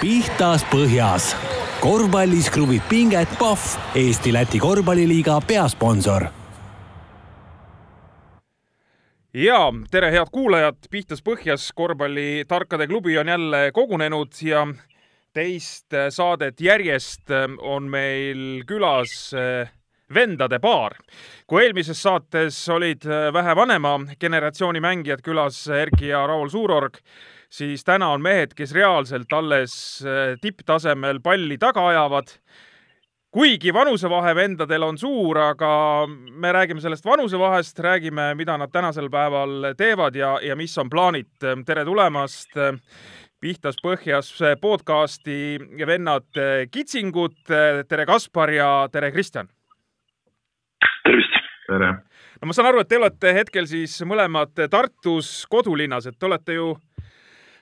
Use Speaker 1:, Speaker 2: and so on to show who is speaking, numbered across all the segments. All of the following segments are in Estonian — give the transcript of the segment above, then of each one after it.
Speaker 1: pihtas põhjas. korvpallis kruvib pinget Pahv, Eesti-Läti korvpalliliiga peasponsor
Speaker 2: ja tere, head kuulajad, Pihtas põhjas korvpallitarkade klubi on jälle kogunenud ja teist saadet järjest on meil külas eh, vendade paar. kui eelmises saates olid eh, vähe vanema generatsiooni mängijad külas, Erki ja Raul Suurorg, siis täna on mehed, kes reaalselt alles äh, tipptasemel palli taga ajavad. kuigi vanusevahe vendadel on suur, aga me räägime sellest vanusevahest, räägime, mida nad tänasel päeval teevad ja, ja mis on plaanid. tere tulemast Pihtas põhjas podcasti vennad Kitsingud. tere, Kaspar ja tere, Kristjan.
Speaker 3: tervist.
Speaker 4: tere.
Speaker 2: no ma saan aru, et te olete hetkel siis mõlemad Tartus kodulinnas, et te olete ju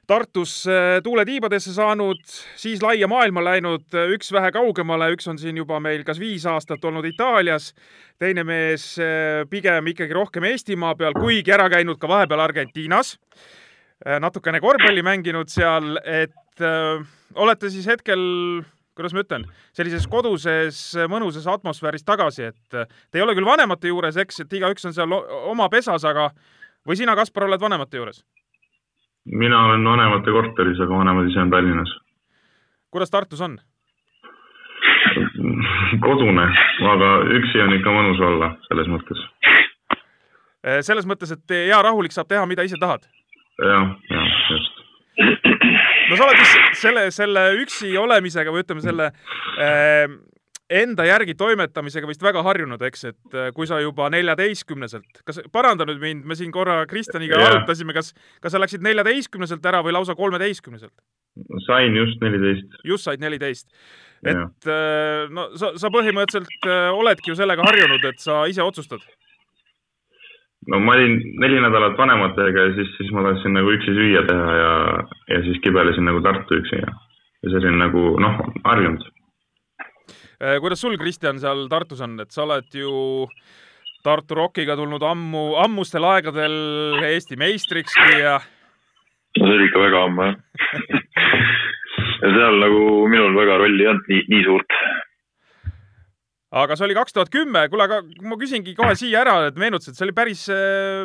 Speaker 2: Tartus äh, tuule tiibadesse saanud, siis laia maailma läinud, äh, üks vähe kaugemale, üks on siin juba meil kas viis aastat olnud Itaalias, teine mees äh, pigem ikkagi rohkem Eestimaa peal, kuigi ära käinud ka vahepeal Argentiinas, natukene korvpalli mänginud seal, et öö, olete siis hetkel kuidas ma ütlen, sellises koduses mõnusas atmosfääris tagasi, et te ei ole küll vanemate juures, eks, et igaüks on seal oma pesas, aga või sina, Kaspar, oled vanemate juures?
Speaker 4: Mina olen vanemate korteris, aga vanemad ise on Tallinnas.
Speaker 2: kuidas Tartus on?
Speaker 4: kodune, aga üksi on ikka mõnus olla, selles mõttes.
Speaker 2: Eh, selles mõttes, et hea rahulik saab teha, mida ise tahad ja,?
Speaker 4: jah, jah, just.
Speaker 2: no sa oled vist selle, selle üksi olemisega või ütleme, selle äh, enda järgi toimetamisega vist väga harjunud, eks, et äh, kui sa juba neljateistkümneselt, kas, paranda nüüd mind, me siin korra Kristjaniga yeah. arutasime, kas, kas sa läksid neljateistkümneselt ära või lausa kolmeteistkümneselt?
Speaker 4: sain just neliteist.
Speaker 2: just said neliteist. et yeah. no sa, sa põhimõtteliselt äh, oledki ju sellega harjunud, et sa ise otsustad?
Speaker 4: no ma olin neli nädalat vanematega ja siis, siis ma tahtsin nagu üksi süüa teha ja, ja siis kibelesin nagu Tartu üksi ja, ja see oli nagu noh, harjunud
Speaker 2: Äh, kuidas sul, Kristjan, seal Tartus on, et sa oled ju Tartu Rockiga tulnud ammu, ammustel aegadel Eesti meistrikski ja.
Speaker 3: no see oli ikka väga ammu jah ja seal nagu minul väga rolli ei olnud nii, nii suurt.
Speaker 2: aga see oli kaks tuhat kümme, kuule, aga ma küsingi kohe siia ära, et meenutasid, see oli päris,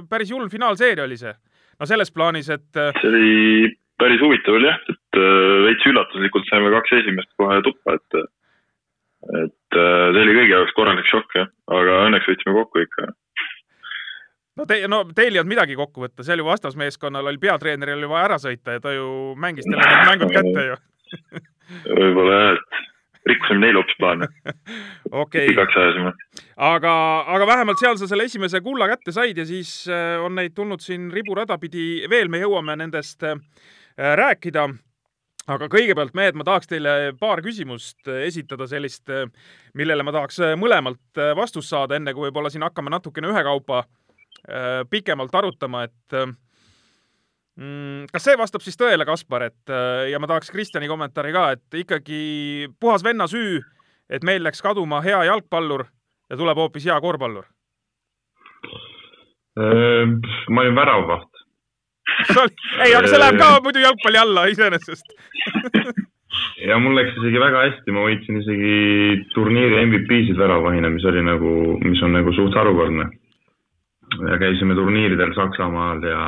Speaker 2: päris julm finaalseeria oli see. no selles plaanis, et.
Speaker 3: see oli päris huvitav oli jah, et veits üllatuslikult saime kaks esimest kohe tuppa, et et äh, see oli kõigi jaoks korralik šokk jah, aga õnneks võtsime kokku ikka.
Speaker 2: no te, no teil ei olnud midagi kokku võtta, seal ju vastasmeeskonnal oli peatreeneril ju vaja ära sõita ja ta ju mängis teile need mängud kätte ju.
Speaker 3: Võib-olla jah, et rikkusime neile hoopis plaane.
Speaker 2: Okay..
Speaker 3: igaks ajasime.
Speaker 2: aga, aga vähemalt seal sa selle esimese kulla kätte said ja siis äh, on neid tulnud siin riburada pidi veel, me jõuame nendest äh, rääkida aga kõigepealt, mehed, ma tahaks teile paar küsimust äh, esitada, sellist, äh, millele ma tahaks äh, mõlemalt vastust saada, enne kui võib-olla siin hakkame natukene ühekaupa pikemalt arutama, et mm, kas see vastab siis tõele, Kaspar, et ja ma tahaks Kristjani kommentaari ka, et ikkagi puhas venna süü, et meil läks kaduma hea jalgpallur ja tuleb hoopis hea korvpallur?
Speaker 4: ma olin väravvaht
Speaker 2: ei, aga see läheb ka muidu jalgpalli alla iseenesest
Speaker 4: ja mul läks isegi väga hästi, ma võitsin isegi turniiri MVP-sid väravahina, mis oli nagu, mis on nagu suht harukordne. ja käisime turniiridel Saksamaal ja,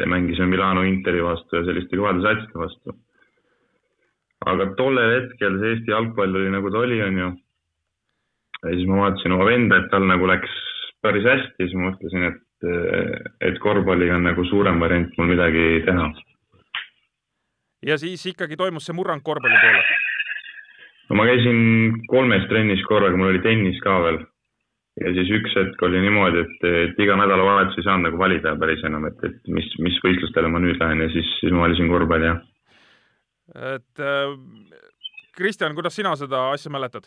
Speaker 4: ja mängisime Milano Interi vastu ja selliste kõvade satside vastu. aga tollel hetkel see Eesti jalgpall oli nagu ta oli, onju. ja siis ma vaatasin oma venda, et tal nagu läks päris hästi, siis ma mõtlesin, et et korvpalliga on nagu suurem variant mul midagi teha.
Speaker 2: ja siis ikkagi toimus see murrang korvpalli poole?
Speaker 4: no ma käisin kolmes trennis korraga, mul oli tennis ka veel. ja siis üks hetk oli niimoodi, et, et iga nädalavahetus ei saanud nagu valida päris enam, et, et mis, mis võistlustele ma nüüd lähen ja siis, siis ma valisin korvpalli, jah.
Speaker 2: et äh, Kristjan, kuidas sina seda asja mäletad?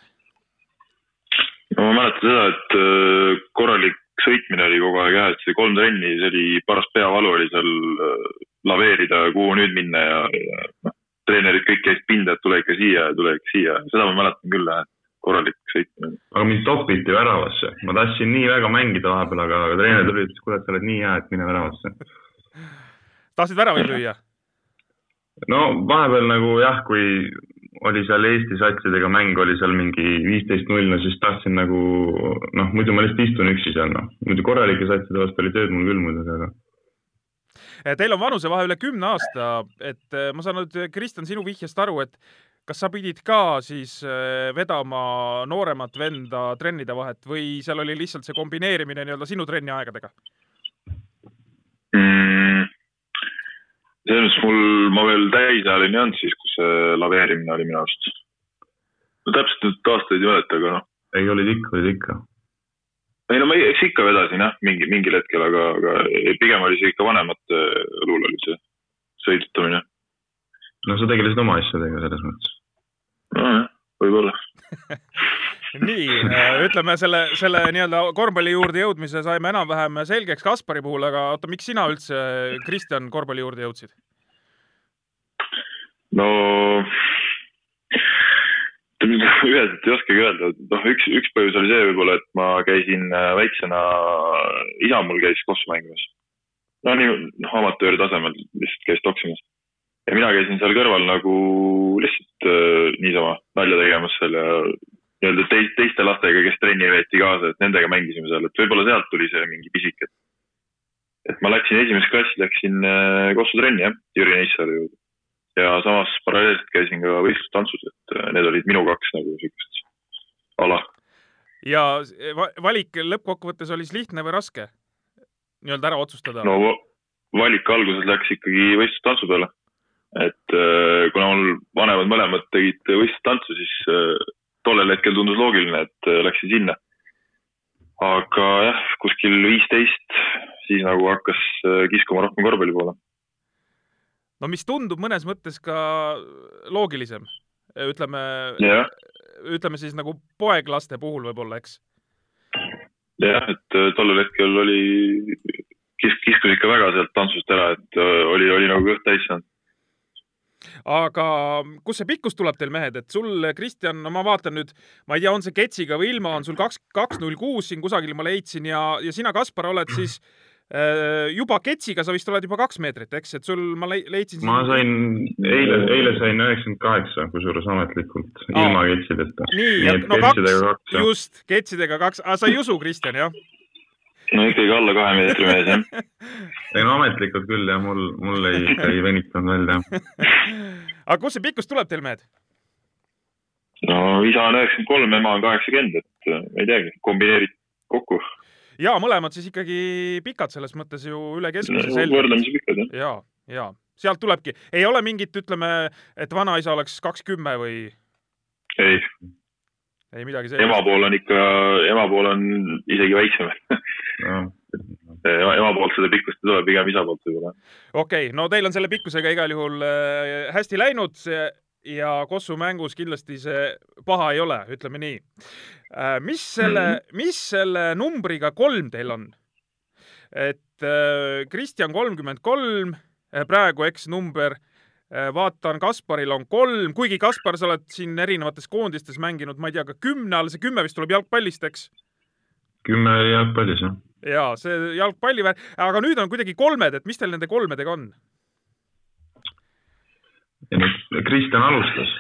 Speaker 3: no ma mäletan seda, et äh, korralik sõitmine oli kogu aeg jah, et see kolm trenni, see oli paras peavalu oli seal äh, laveerida, kuhu nüüd minna ja, ja noh, treenerid kõik käisid pinda, et tule ikka siia ja tule ikka siia, seda ma mäletan küll jah, et korralik sõitmine.
Speaker 4: aga mind topiti väravasse, ma tahtsin nii väga mängida vahepeal, aga, aga treener tuli, ütles, kuule, sa oled nii hea, et mine väravasse.
Speaker 2: tahtsid väravaid lüüa?
Speaker 4: no vahepeal nagu jah, kui oli seal Eesti satsidega mäng, oli seal mingi viisteist null, no siis tahtsin nagu noh, muidu ma lihtsalt istun üksi seal noh, muidu korralike satside vastu oli tööd mul küll muidugi, aga
Speaker 2: Eh, Teil on vanusevahe üle kümne aasta, et eh, ma saan nüüd, Kristjan, sinu vihjest aru, et kas sa pidid ka siis eh, vedama nooremat venda trennide vahet või seal oli lihtsalt see kombineerimine nii-öelda sinu trenniaegadega?
Speaker 3: mm,? Selles mõttes mul, ma veel täisealine ei olnud siis, kui see laveerimine oli minu arust. no täpselt nüüd aastaid ei mäleta, aga noh.
Speaker 4: ei, olid ikka, olid ikka.
Speaker 3: ei no ma eks ikka vedasin jah, mingi, mingil hetkel, aga, aga pigem oli see ikka vanemate õlul oli see sõidutamine.
Speaker 4: no sa tegelesid oma asjadega selles mõttes.
Speaker 3: nojah, võib-olla
Speaker 2: nii, ütleme selle, selle nii-öelda korvpalli juurde jõudmise saime enam-vähem selgeks Kaspari puhul, aga oota, miks sina üldse, Kristjan, korvpalli juurde jõudsid?
Speaker 3: no üheselt ei oskagi öelda, noh, üks, üks põhjus oli see võib-olla, et ma käisin äh, väiksena, isa mul käis kossu mängimas. no nii, noh, amatööri tasemel lihtsalt käis toksimas. ja mina käisin seal kõrval nagu lihtsalt äh, niisama nalja tegemas seal ja nii-öelda teist, teiste lastega, kes trenni veeti kaasa, et nendega mängisime seal, et võib-olla sealt tuli see mingi pisik, et et ma läksin esimeses klassis, läksin äh, Kossu trenni jah, Jüri Neissaare juurde ja samas paralleelselt käisin ka võistlustantsus, et äh, need olid minu kaks nagu siukest ala.
Speaker 2: ja va valik lõppkokkuvõttes oli siis lihtne või raske? nii-öelda ära otsustada?
Speaker 3: no valik alguses läks ikkagi võistlustantsu peale. et äh, kuna mul vanemad mõlemad tegid võistlustantsu, siis tollel hetkel tundus loogiline, et läksin sinna. aga jah, kuskil viisteist, siis nagu hakkas kiskuma rohkem korvpalli poole
Speaker 2: no mis tundub mõnes mõttes ka loogilisem, ütleme
Speaker 3: yeah.,
Speaker 2: ütleme siis nagu poeglaste puhul võib-olla, eks?
Speaker 3: jah, et tollel hetkel oli, kisk-, kiskus ikka väga sealt tantsust ära, et oli, oli nagu kõht täis saanud.
Speaker 2: Aga kust see pikkus tuleb teil, mehed, et sul, Kristjan, no ma vaatan nüüd, ma ei tea, on see ketsiga või ilma, on sul kaks, kaks null kuus siin kusagil ma leidsin ja, ja sina, Kaspar, oled siis juba ketsiga sa vist oled juba kaks meetrit, eks, et sul, ma leidsin.
Speaker 4: ma sain, eile, eile sain üheksakümmend kaheksa, kusjuures ametlikult, ilma ketsideta.
Speaker 2: nii, nii, no kaks, just, ketsidega kaks, sa ei usu, Kristjan, jah?
Speaker 3: No ikkagi alla kahe meetri mees, jah.
Speaker 4: ei no ametlikult küll jah, mul, mul ei, ei venitanud välja.
Speaker 2: aga kust see pikkus tuleb teil, mehed?
Speaker 3: no isa on üheksakümmend kolm, ema on kaheksakümmend, et ma ei teagi, kombineerid kokku
Speaker 2: ja mõlemad siis ikkagi pikad selles mõttes ju üle keskmise
Speaker 3: no,. võrdlemisi pikad jah.
Speaker 2: ja, ja sealt tulebki, ei ole mingit, ütleme, et vanaisa oleks kakskümmend või?
Speaker 3: ei.
Speaker 2: ei midagi sellist.
Speaker 3: ema pool on ikka, ema pool on isegi väiksem no. ema poolt seda pikkust ei tule, pigem isa poolt võib-olla.
Speaker 2: okei okay,, no teil on selle pikkusega igal juhul äh, hästi läinud ja Kossu mängus kindlasti see paha ei ole, ütleme nii. Äh, mis selle mm, -hmm. mis selle numbriga kolm teil on? et Kristjan kolmkümmend kolm, praegu eksnumber, vaatan, Kasparil on kolm, kuigi Kaspar, sa oled siin erinevates koondistes mänginud, ma ei tea, ka kümne all, see kümme vist tuleb jalgpallist, eks?
Speaker 4: Kümme jalgpallis, jah.
Speaker 2: ja see jalgpalli aga nüüd on kuidagi kolmed, et mis teil nende kolmedega on?
Speaker 4: Kristjan alustas,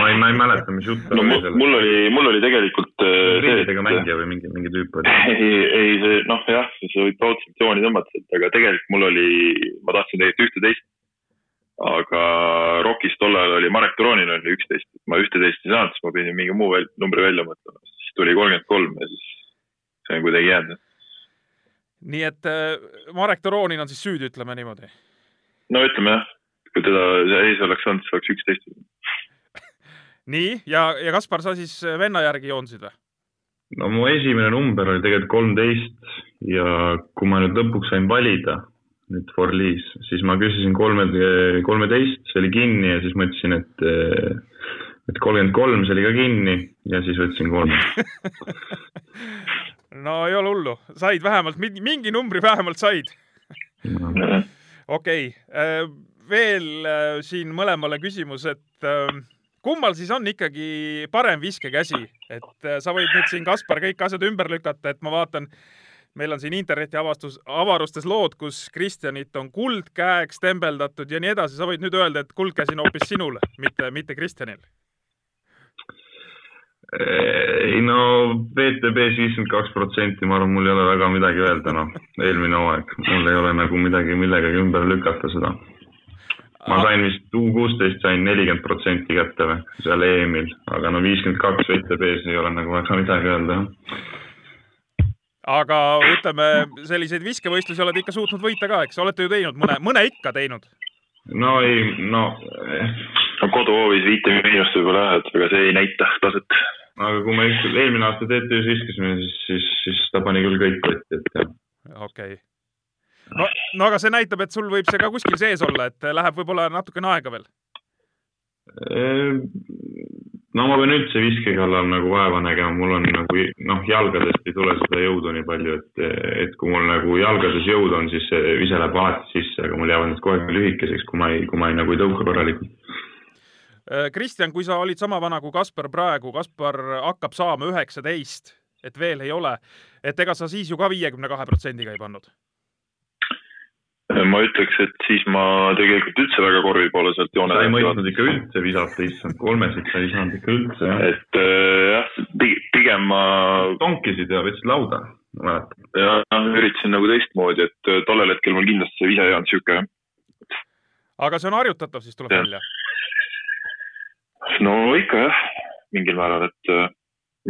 Speaker 4: ma ei, ma ei mäleta, mis jutt
Speaker 3: no, oli. mul oli, mul oli tegelikult
Speaker 4: äh, riididega mängija või mingi, mingi tüüp oli?
Speaker 3: ei, ei see noh, jah, sa võid raudselt jooni tõmmata, aga tegelikult mul oli, ma tahtsin tegelikult ühte-teist. aga Rokis tol ajal oli, Marek Turonin oli üksteist, ma ühte-teist ei saanud, siis ma pidin mingi muu väl, numbri välja mõtlema, siis tuli kolmkümmend kolm ja siis see on kuidagi jäänud.
Speaker 2: nii et äh, Marek Turonin on siis süüdi, ütleme niimoodi?
Speaker 3: no ütleme jah kui teda ees oleks olnud, siis oleks üksteist.
Speaker 2: nii, ja, ja Kaspar, sa siis venna järgi joonsid või?
Speaker 4: no mu esimene number oli tegelikult kolmteist ja kui ma nüüd lõpuks sain valida nüüd Forliis, siis ma küsisin kolme, kolmeteist, see oli kinni ja siis mõtlesin, et et kolmkümmend kolm, see oli ka kinni ja siis võtsin kolme
Speaker 2: no ei ole hullu, said vähemalt mingi numbri vähemalt said. okei, äh, veel äh, siin mõlemale küsimus, et äh, kummal siis on ikkagi parem viskekäsi, et äh, sa võid nüüd siin, Kaspar, kõik asjad ümber lükata, et ma vaatan, meil on siin interneti avastus, avarustes lood, kus Kristjanit on kuldkäeks tembeldatud ja nii edasi. sa võid nüüd öelda, et kuldkäsi on hoopis sinul, mitte, mitte Kristjanil
Speaker 4: ei no VTB-s viiskümmend kaks protsenti, ma arvan, mul ei ole väga midagi öelda, noh, eelmine hooaeg, mul ei ole nagu midagi millegagi ümber lükata seda. ma sain vist U kuusteist sain nelikümmend protsenti kätte või, seal EM-il, aga no viiskümmend kaks VTB-s ei ole nagu väga midagi öelda, jah.
Speaker 2: aga ütleme, selliseid viskevõistlusi oled ikka suutnud võita ka, eks, olete ju teinud mõne, mõne ikka teinud?
Speaker 4: no ei, no
Speaker 3: no koduhoovis viite miinust võib-olla jah, et ega see ei näita taset
Speaker 4: aga kui me eelmine aasta TTÜ-s viskasime, siis, siis, siis ta pani küll kõik kotti, et jah.
Speaker 2: okei okay. no, no aga see näitab, et sul võib see ka kuskil sees olla, et läheb võib-olla natukene aega veel.
Speaker 4: Ehm, no ma pean üldse viske kallal nagu vaeva nägema, mul on nagu noh, jalgadest ei tule seda jõudu nii palju, et, et kui mul nagu jalgades jõud on, siis see vise läheb alati sisse, aga mul jäävad need aeg lühikeseks, kui ma ei, kui ma ei nagu ei tõuka korralikult
Speaker 2: Kristjan, kui sa olid sama vana kui Kaspar praegu, Kaspar hakkab saama üheksateist, et veel ei ole, et ega sa siis ju ka viiekümne kahe protsendiga ei pannud?
Speaker 3: ma ütleks, et siis ma tegelikult üldse väga korvi poole sealt joone.
Speaker 4: sa ei mõistnud ikka üldse visata, issand, kolmesid sa ei saanud ikka üldse, jah.
Speaker 3: et äh, jah, pigem ma.
Speaker 4: tonkisid ja võtsid lauda, ma mäletan.
Speaker 3: jah, üritasin nagu teistmoodi, et äh, tollel hetkel mul kindlasti see vise ei olnud jah.
Speaker 2: aga see on harjutatav, siis tuleb ja. välja
Speaker 3: no ikka jah, mingil määral, et äh,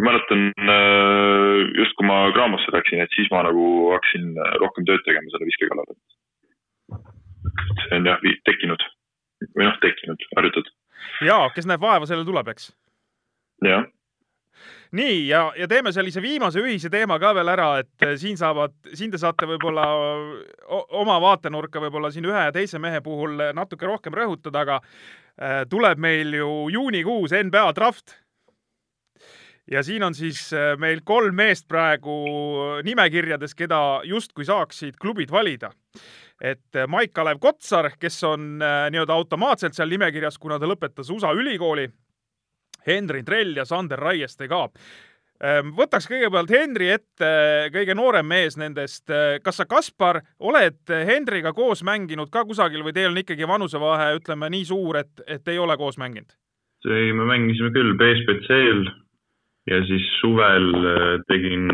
Speaker 3: mäletan äh, just, kui ma Graamosse läksin, et siis ma nagu hakkasin äh, rohkem tööd tegema selle viske kallal. see on jah tekkinud või noh, tekkinud, harjutatud.
Speaker 2: ja, kes näeb vaeva, sellel tuleb, eks?
Speaker 3: jah
Speaker 2: nii ja, ja teeme sellise viimase ühise teema ka veel ära, et siin saavad, siin te saate võib-olla oma vaatenurka võib-olla siin ühe ja teise mehe puhul natuke rohkem rõhutada, aga Äh, tuleb meil ju juunikuus NBA draft. ja siin on siis äh, meil kolm meest praegu nimekirjades, keda justkui saaksid klubid valida. et äh, Maik-Kalev Kotsar, kes on nii-öelda automaatselt seal nimekirjas, kuna ta lõpetas USA ülikooli. Henri Trell ja Sander Raieste ka võtaks kõigepealt Henri ette, kõige noorem mees nendest. kas sa, Kaspar, oled Henriga koos mänginud ka kusagil või teil on ikkagi vanusevahe, ütleme nii suur, et, et ei ole koos mänginud?
Speaker 4: ei, me mängisime küll BSBC-l ja siis suvel äh, tegin,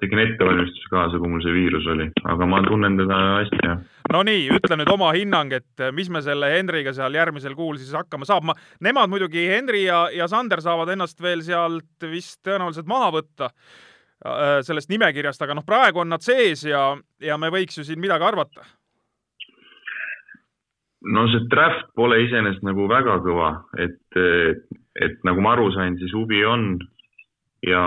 Speaker 4: tegin ettevalmistuse kaasa, kui mul see viirus oli, aga ma tunnen teda hästi, jah.
Speaker 2: Nonii, ütle nüüd oma hinnang, et äh, mis me selle Henriga seal järgmisel kuul siis hakkama saab. ma, nemad muidugi, Henri ja, ja Sander saavad ennast veel sealt vist tõenäoliselt maha võtta äh, sellest nimekirjast, aga noh, praegu on nad sees ja, ja me võiks ju siin midagi arvata
Speaker 4: no see draft pole iseenesest nagu väga kõva, et, et nagu ma aru sain, siis huvi on ja,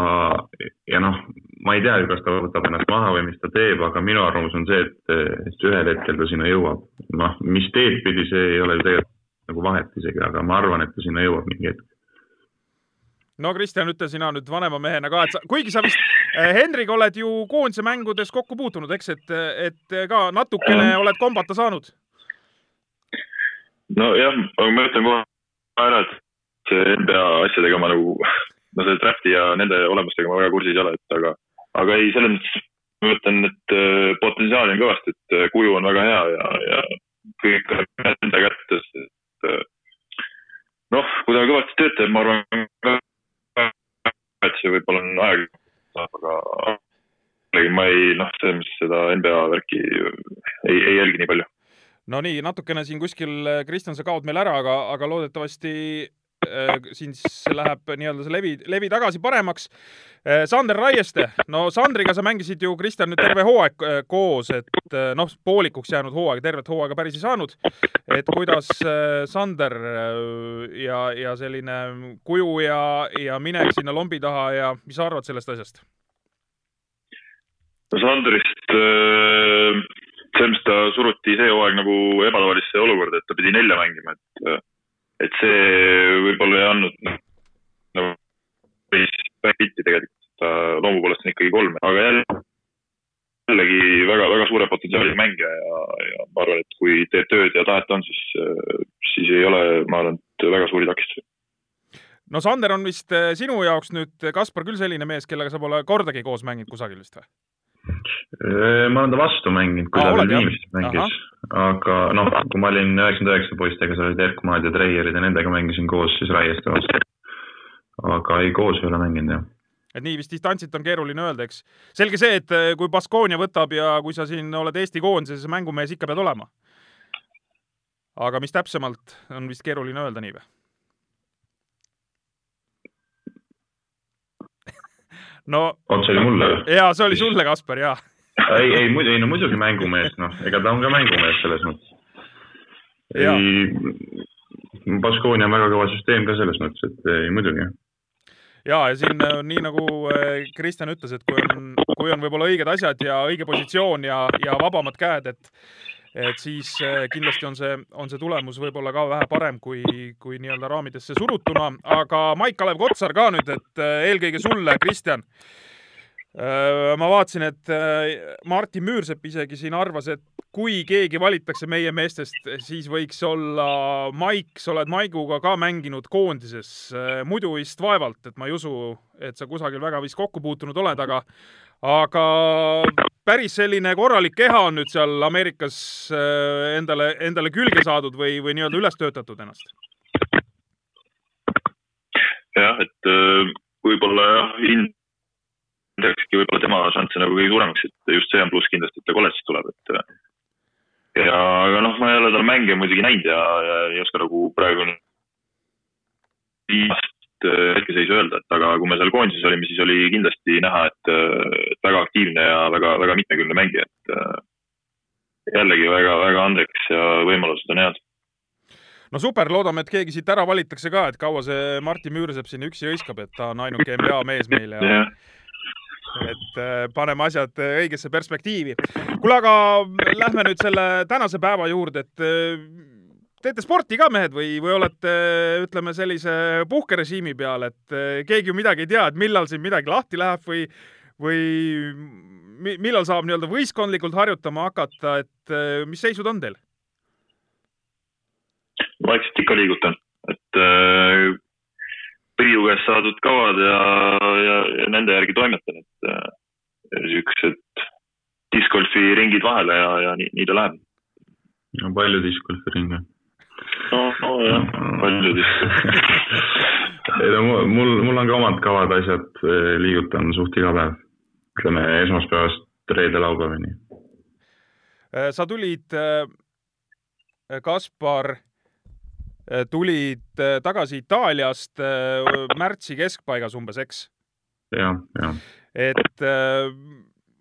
Speaker 4: ja noh, ma ei tea ju, kas ta võtab ennast maha või mis ta teeb, aga minu arvamus on see, et, ühel hetkel ta sinna jõuab. noh, mis teed pidi, see ei ole ju tegelikult nagu vahet isegi, aga ma arvan, et ta sinna jõuab mingi hetk
Speaker 2: no Kristjan, ütle sina nüüd vanema mehena ka, et sa, kuigi sa vist äh, Henriga oled ju koondise mängudes kokku puutunud, eks, et, et ka natukene oled kombata saanud?
Speaker 3: nojah, aga ma ütlen kohe ära, et see NBA asjadega ma nagu no selle draft'i ja nende olemustega ma väga kursis ei ole, et aga, aga ei, selles mõttes ma ütlen, et äh, potentsiaali on kõvasti, et äh, kuju on väga hea ja, ja kõik on enda kätes, et äh, noh, kui ta kõvasti tööd teeb, ma arvan et see võib-olla on aeg, aga ma ei, noh, selles mõttes seda NBA värki ei, ei jälgi nii palju.
Speaker 2: No nii, natukene siin kuskil Kristjan, sa kaod meil ära, aga, aga loodetavasti siis läheb nii-öelda see levi, levi tagasi paremaks. Äh, Sander Raieste, no Sandriga sa mängisid ju, Kristjan, nüüd terve hooaeg äh, koos, et noh, poolikuks jäänud hooaeg, tervet hooaega päris ei saanud. et kuidas Sander ja, ja selline kuju ja, ja minek sinna lombi taha ja mis sa arvad sellest asjast?
Speaker 3: Sandrist selles mõttes ta suruti see hooaeg nagu ebatavalisse olukorda, et ta pidi nelja mängima, et see võib-olla ei andnud nagu päris pilti tegelikult, ta loomu poolest on ikkagi kolm, aga jälle jällegi väga-väga suure potentsiaaliga mängija ja, ja ma arvan, et kui teeb tööd ja tahet on, siis, siis ei ole, ma arvan, et väga suuri takistusi.
Speaker 2: no Sander on vist eh, sinu jaoks nüüd, Kaspar, küll selline mees, kellega sa pole kordagi koos mänginud kusagil vist või?
Speaker 4: ma olen ta vastu mänginud, kui
Speaker 2: Aa,
Speaker 4: ta veel? Viimsis mängis. Aga noh, kui ma olin üheksakümmend üheksa poistega, seal olid Erkmaad ja Treierid ja nendega mängisin koos siis Raieste vastu. aga ei, koos ei ole mänginud jah.
Speaker 2: et nii vist distantsilt on keeruline öelda, eks. selge see, et eh, kui Baskonia võtab ja kui sa siin oled Eesti koondises, mängumees ikka pead olema. aga mis täpsemalt, on vist keeruline öelda nii või? no
Speaker 4: oot, see oli mulle või?
Speaker 2: jaa, see oli sulle, Kaspar, jaa.
Speaker 4: Ei, ei muidu, ei no muidugi mängumees, noh, ega ta on ka mängumees selles mõttes. Ei, Baskonia on väga kõva süsteem ka selles mõttes, et ei muidugi.
Speaker 2: ja, ja siin äh, nii nagu äh, Kristjan ütles, et kui on, kui on võib-olla õiged asjad ja õige positsioon ja, ja vabamad käed, et et siis äh, kindlasti on see, on see tulemus võib-olla ka vähe parem kui, kui nii-öelda raamidesse surutuna, aga Maik-Kalev Kotsar ka nüüd, et eelkõige sulle, Kristjan. Ma vaatasin, et äh, Martin Müürsepp isegi siin arvas, et kui keegi valitakse meie meestest, siis võiks olla Maik, sa oled Maiguga ka mänginud koondises, muidu vist vaevalt, et ma ei usu, et sa kusagil väga vist kokku puutunud oled, aga aga päris selline korralik keha on nüüd seal Ameerikas endale, endale külge saadud või, või nii-öelda üles töötatud ennast?
Speaker 3: jah, et võib-olla jah, hindakski võib-olla tema šansse nagu kõige suuremaks, et just see on pluss kindlasti, et ta kolledžist tuleb, et äh, ja aga noh, ma ei ole tal mänge muidugi näinud ja, ja ei oska nagu praegu viimast äh, hetkeseisu öelda, et aga kui me seal koondises olime, siis oli kindlasti näha, et äh, väga aktiivne ja väga, väga mitmekülgne mängija, et jällegi väga-väga andekas ja võimalused on head.
Speaker 2: no super, loodame, et keegi siit ära valitakse ka, et kaua see Martin Müürsepp siin üksi hõiskab, et ta on ainuke NBA mees meil ja
Speaker 3: jah,
Speaker 2: et äh, paneme asjad äh, õigesse perspektiivi. kuule, aga lähme nüüd selle tänase päeva juurde, et äh, teete sporti ka, mehed, või, või olete, ütleme, sellise puhkerežiimi peal, et keegi ju midagi ei tea, et millal siin midagi lahti läheb või, või mi- millal saab nii-öelda võistkondlikult harjutama hakata, et mis seisud on teil?
Speaker 3: vaikselt ikka liigutan, et Priiu käest saadud kavad ja, ja, ja nende järgi toimetan, et äh, siuksed discgolfi ringid vahele ja, ja nii, nii ta läheb.
Speaker 4: no palju discgolfi ringe.
Speaker 3: no, no jah, palju discgolfi.
Speaker 4: ei no mul- mul, on ka omad kavad asjad, liigutan suht iga päev. ütleme esmaspäevast reede-laupäevani.
Speaker 2: Äh, sa tulid, Kaspar, tulid äh, tagasi Itaaliast äh, märtsi keskpaigas umbes, eks?
Speaker 4: jah, jah.
Speaker 2: et äh,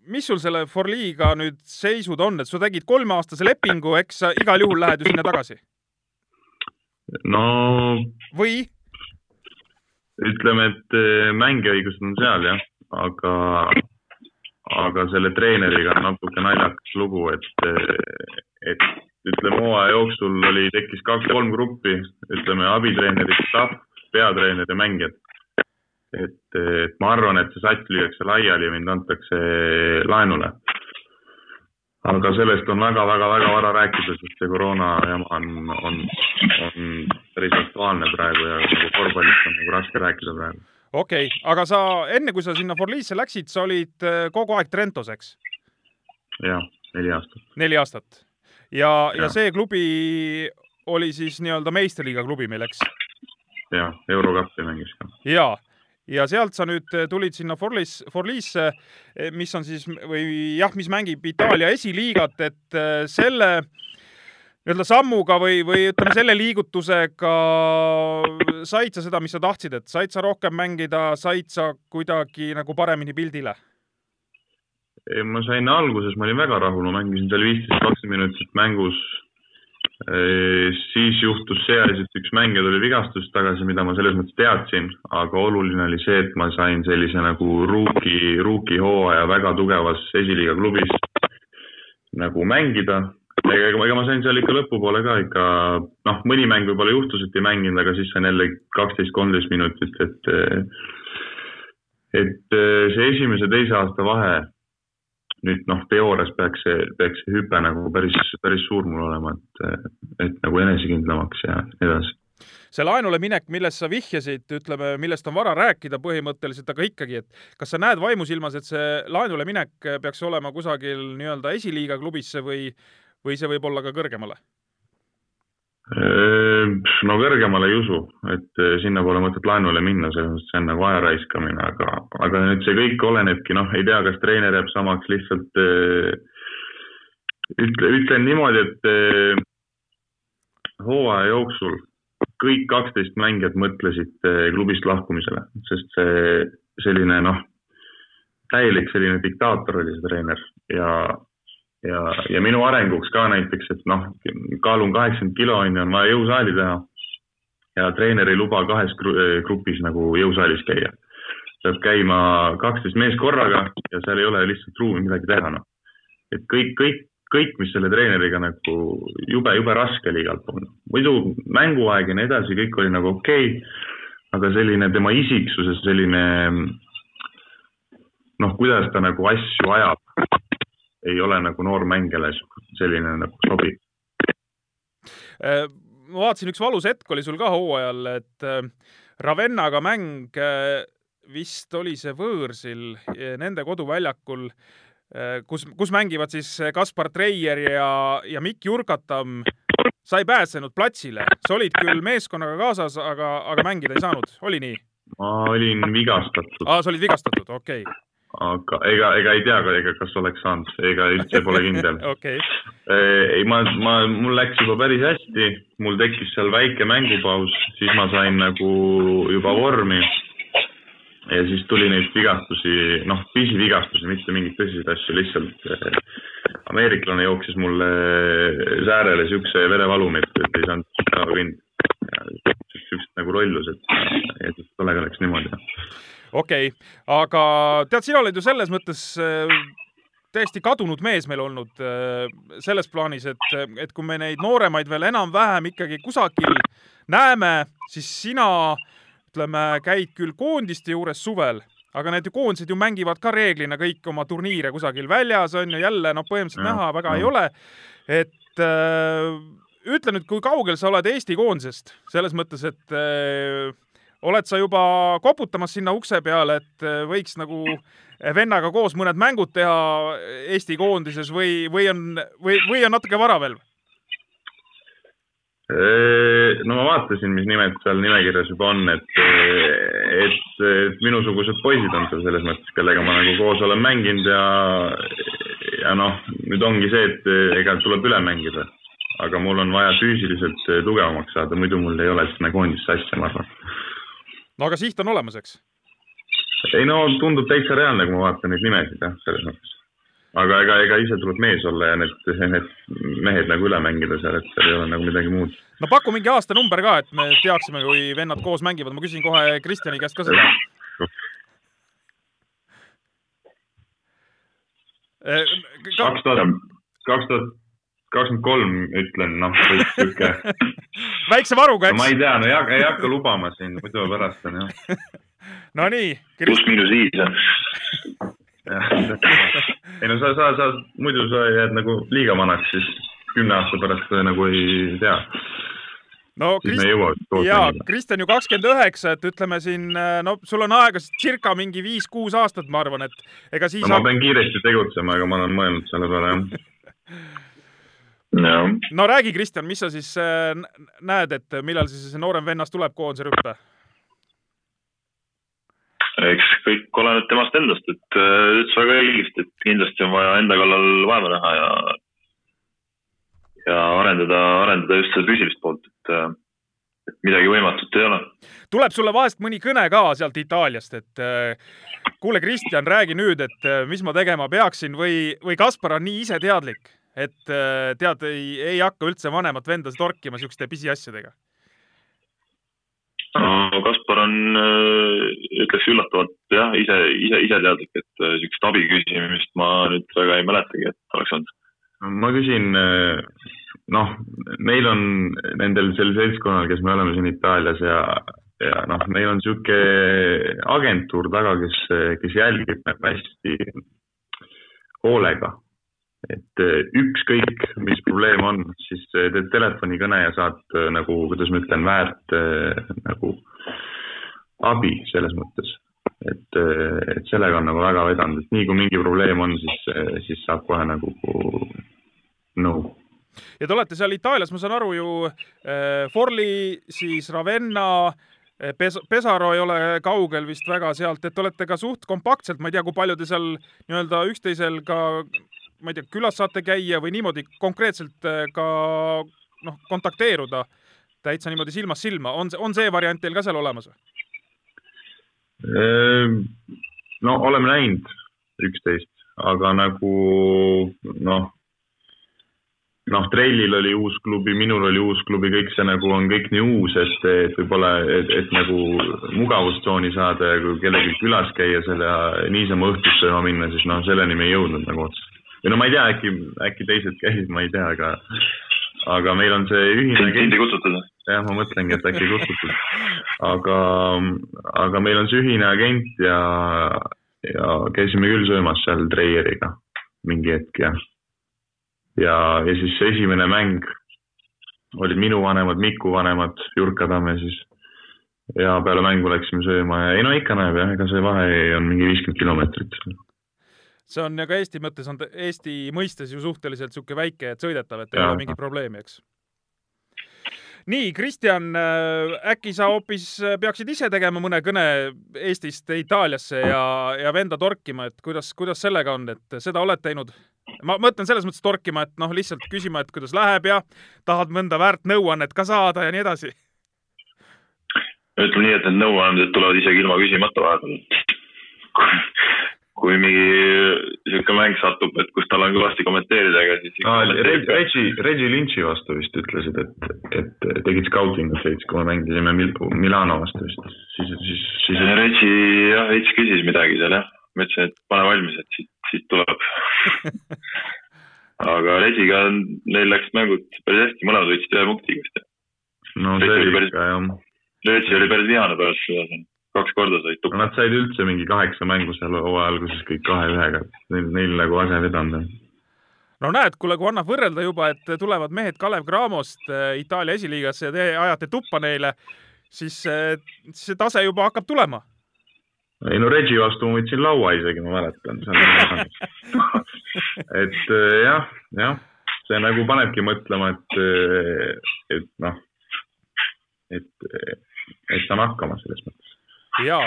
Speaker 2: mis sul selle Forliga nüüd seisud on, et sa tegid kolmeaastase lepingu, eks sa igal juhul lähed ju sinna tagasi
Speaker 4: no
Speaker 2: või?
Speaker 4: ütleme, et mängiõigused on seal jah, aga, aga selle treeneriga on natuke naljakas lugu, et, et ütleme hooaja jooksul oli, tekkis kaks-kolm gruppi, ütleme abitreenerid, staff, peatreener ja mängijad. et, et ma arvan, et see sats lüüakse laiali ja mind antakse laenule. aga sellest on väga-väga-väga vara rääkida, sest see koroona jama on, on, on päris aktuaalne praegu ja nagu korvpallist on nagu raske rääkida praegu.
Speaker 2: okei okay., aga sa enne, kui sa sinna Forliisse läksid, sa olid äh, kogu aeg Trentos, eks?
Speaker 4: jah, neli aastat.
Speaker 2: neli aastat. Ja, ja see klubi oli siis nii-öelda meistriliiga klubi meil, eks?
Speaker 4: jah, Eurokappi mängis ka.
Speaker 2: ja, ja sealt sa nüüd tulid sinna Forlis, Forlisse, mis on siis või jah, mis mängib Itaalia esiliigat, et äh, selle nii-öelda sammuga või, või ütleme, selle liigutusega said sa seda, mis sa tahtsid, et said sa rohkem mängida, said sa kuidagi nagu paremini pildile?
Speaker 4: Ma sain alguses, ma olin väga rahul, ma mängisin seal viisteist, kakskümmend minutit mängus. siis juhtus see asi, et üks mängija tuli vigastusest tagasi, mida ma selles mõttes teadsin, aga oluline oli see, et ma sain sellise nagu ruuki, ruuki hooaja väga tugevas esiliiga klubis nagu mängida. ega, ega ma sain seal ikka lõpupoole ka ikka, noh, mõni mäng võib-olla juhtus, et ei mänginud, aga siis sain jälle kaksteist, kolmteist minutit, et et see esimese, teise aasta vahe nüüd noh, teoorias peaks see, peaks see hüpe nagu päris, päris suur mul olema, et, et nagu enesekindlamaks ja nii edasi.
Speaker 2: see laenule minek, millest sa vihjasid, ütleme, millest on vara rääkida põhimõtteliselt, aga ikkagi, et kas sa näed vaimusilmas, et see laenule minek peaks olema kusagil nii-öelda esiliiga klubisse või, või see võib olla ka kõrgemale?
Speaker 4: No kõrgemale ei usu, et sinna pole mõtet laenule minna, see on nagu aja raiskamine, aga, aga nüüd see kõik olenebki, noh, ei tea, kas treener jääb samaks, lihtsalt ütle, ütlen niimoodi, et hooaja jooksul kõik kaksteist mängijat mõtlesid klubist lahkumisele, sest see selline noh, täielik selline diktaator oli see treener ja ja, ja minu arenguks ka näiteks, et noh, kaalun kaheksakümmend kilo on ju, on vaja jõusaali teha. ja treener ei luba kahes grupis nagu jõusaalis käia. peab käima kaksteist meest korraga ja seal ei ole lihtsalt ruumi midagi teha, noh. et kõik, kõik, kõik, mis selle treeneriga nagu jube, jube raske oli igalt poolt. muidu mänguaeg ja nii edasi, kõik oli nagu okei okay,, aga selline tema isiksus ja selline noh, kuidas ta nagu asju ajab ei ole nagu noor mängijale selline nagu sobiv.
Speaker 2: Äh, ma vaatasin, üks valus hetk oli sul ka hooajal, et äh, Ravennaga mäng äh, vist oli see võõrsil nende koduväljakul, kus, kus mängivad siis Kaspar Treier ja, ja Mikk Jurkatam. sa ei pääsenud platsile, sa olid küll meeskonnaga kaasas, aga, aga mängida ei saanud, oli nii?
Speaker 4: ma olin vigastatud.
Speaker 2: aa, sa olid vigastatud, okei okay
Speaker 4: aga ega, ega ei tea, ega kas oleks saanud, ega üldse pole kindel.
Speaker 2: Okay..
Speaker 4: ei, ma, ma, mul läks juba päris hästi, mul tekkis seal väike mängupaus, siis ma sain nagu juba vormi. ja siis tuli neid vigastusi, noh, pisivigastusi, mitte mingeid tõsiseid asju, lihtsalt eh, ameeriklane jooksis mulle säärele siukse verevalumi, et, ei saanud päeva kõndida. siuksed nagu lollus, et, et tollega läks niimoodi
Speaker 2: okei okay., aga tead, sina oled ju selles mõttes äh, täiesti kadunud mees meil olnud äh, selles plaanis, et, et kui me neid nooremaid veel enam-vähem ikkagi kusagil näeme, siis sina ütleme, käid küll koondiste juures suvel, aga need koondised ju mängivad ka reeglina kõik oma turniire kusagil väljas on ju jälle noh, põhimõtteliselt näha väga ei ole. et äh, ütle nüüd, kui kaugel sa oled Eesti koondisest selles mõttes, et äh, oled sa juba koputamas sinna ukse peale, et äh, võiks nagu äh, vennaga koos mõned mängud teha Eesti koondises või, või on, või, või on natuke vara veel?
Speaker 4: no ma vaatasin, mis nimed seal nimekirjas juba on, et, et, et minusugused poisid on seal selles mõttes, kellega ma nagu koos olen mänginud ja, ja noh, nüüd ongi see, et ega tuleb üle mängida. aga mul on vaja füüsiliselt tugevamaks saada, muidu mul ei ole sinna koondisse asja, ma arvan
Speaker 2: no aga siht on olemas, eks?
Speaker 4: ei no tundub täitsa reaalne, kui ma vaatan neid nimesid jah, selles mõttes. aga ega, ega ise tuleb mees olla ja need, need mehed nagu üle mängida seal, et seal ei ole nagu midagi muud.
Speaker 2: no paku mingi aastanumber ka, et me teaksime, kui vennad koos mängivad, ma küsin kohe Kristjani käest ka seda.
Speaker 4: kaks tuhat, kaks tuhat kakskümmend kolm ütlen, noh, sihuke.
Speaker 2: väikse varuga, eks
Speaker 4: no,? ma ei tea, no ei hakka, ei hakka lubama siin, muidu pärast on jah.
Speaker 2: Nonii.
Speaker 3: pluss-miinus viis, jah.
Speaker 4: ei no sa, sa, sa, muidu sa jääd nagu liiga vanaks, siis kümne aasta pärast nagu ei tea
Speaker 2: no Krist... jaa, Kristjan ju kakskümmend üheksa, et ütleme siin, no sul on aega circa mingi viis-kuus aastat, ma arvan, et ega siis
Speaker 4: no, ma pean kiiresti tegutsema, aga ma olen mõelnud selle peale, jah
Speaker 3: no..
Speaker 2: no räägi, Kristjan, mis sa siis äh, näed, et millal siis see noorem vennas tuleb koondise rüppe?
Speaker 3: eks kõik oleneb temast endast, et äh, ütles väga õigesti, et kindlasti on vaja enda kallal vaeva näha ja ja arendada, arendada just seda füüsilist poolt, et äh, et midagi võimatut ei ole.
Speaker 2: tuleb sulle vahest mõni kõne ka sealt Itaaliast, et kuule, Kristjan, räägi nüüd, et mis ma tegema peaksin või, või Kaspar on nii iseteadlik, et äh, tead, ei, ei hakka üldse vanemat venda torkima niisuguste pisiasjadega?
Speaker 3: no Kaspar on, äh, ütleks üllatavalt jah, ise, ise, iseteadlik, et äh, niisugust abi küsimist ma nüüd väga ei mäletagi, et oleks olnud.
Speaker 4: ma küsin, noh, meil on nendel sel seltskonnal, kes me oleme siin Itaalias ja, ja noh, meil on niisugune agentuur taga, kes, kes jälgib hästi hoolega et äh, ükskõik, mis probleem on, siis äh, teed telefonikõne ja saad äh, nagu, kuidas ma ütlen, väärt nagu abi selles mõttes. et, et sellega on nagu väga vedanud, et nii kui mingi probleem on, siis, siis saab kohe nagu nõu. No
Speaker 2: ja te olete seal Itaalias, ma saan aru ju Forli, siis Ravenna Pes-, Pesaro ei ole kaugel vist väga sealt, et olete ka suht kompaktselt, ma ei tea, kui palju te seal nii-öelda üksteisel ka ma ei tea, külas saate käia või niimoodi konkreetselt äh, ka noh, kontakteeruda täitsa niimoodi silmast silma, on, on see variant teil ka seal olemas?
Speaker 4: Ehm, no oleme näinud üksteist, aga nagu noh, noh, Treilil oli uus klubi, minul oli uus klubi, kõik see nagu on kõik nii uus, et, et võib-olla, et, et nagu mugavustsooni saada ja kui kellelgi külas käia selle niisama õhtust sööma minna, siis noh, selleni me ei jõudnud nagu otseselt. Või no ma ei tea, äkki, äkki teised käisid, ma ei tea, aga, aga meil on see ühine.
Speaker 3: sind ei kutsutud?
Speaker 4: jah, ma mõtlengi, et äkki kutsutud. aga, aga meil on see ühine agent ja, ja käisime küll söömas seal Treieriga mingi hetk ja ja, ja siis esimene mäng olid minu vanemad, Miku vanemad, Jurka Tamme siis. ja peale mängu läksime sööma ja ei no ikka näeb jah, ega see vahe on mingi viiskümmend kilomeetrit.
Speaker 2: See on ka Eesti mõttes on, Eesti mõistes ju suhteliselt niisugune väike, et sõidetav, et ei ole mingit probleemi, eks nii, Kristjan, äh, äkki sa hoopis äh, peaksid ise tegema mõne kõne Eestist Itaaliasse ja, ja venda torkima, et kuidas, kuidas sellega on, et seda oled teinud? ma mõtlen selles mõttes torkima, et noh, lihtsalt küsima, et kuidas läheb ja tahad mõnda väärt nõuannet ka saada ja nii edasi.
Speaker 3: ütleme nii, et need nõuanded tulevad isegi ilma küsimata vahepeal kui mingi sihuke mäng satub, et kus tal on kõvasti kommenteerida, ega siis
Speaker 4: ah,. Reggie, Reggie Lynch'i vastu vist ütlesid, et, et tegid scouting'ut veits, kui me mängisime Mil Milano vastu vist, siis, siis, siis.
Speaker 3: Reggie jah, veits küsis midagi seal jah, ma ütlesin, et pane valmis, et siit, siit tuleb aga Regiga neil läks mängud päris hästi, mõlemad võitsid ühe punkti vist.
Speaker 4: no see oli ikka jah.
Speaker 3: Reggie oli päris vihane pärast seda kaks korda said
Speaker 4: tuppa. Nad said üldse mingi kaheksa mängu seal hooaja alguses kõik kahe-ühega, neil, neil nagu ase vedanud on.
Speaker 2: no näed, kuule, kui annab võrrelda juba, et tulevad mehed Kalev Cramost äh, Itaalia esiliigasse ja te ajate tuppa neile, siis äh, see tase juba hakkab tulema.
Speaker 4: ei no Regi vastu ma võtsin laua isegi, ma mäletan. et äh, jah, jah, see nagu panebki mõtlema, et, et noh, et, et saan hakkama selles mõttes
Speaker 2: ja,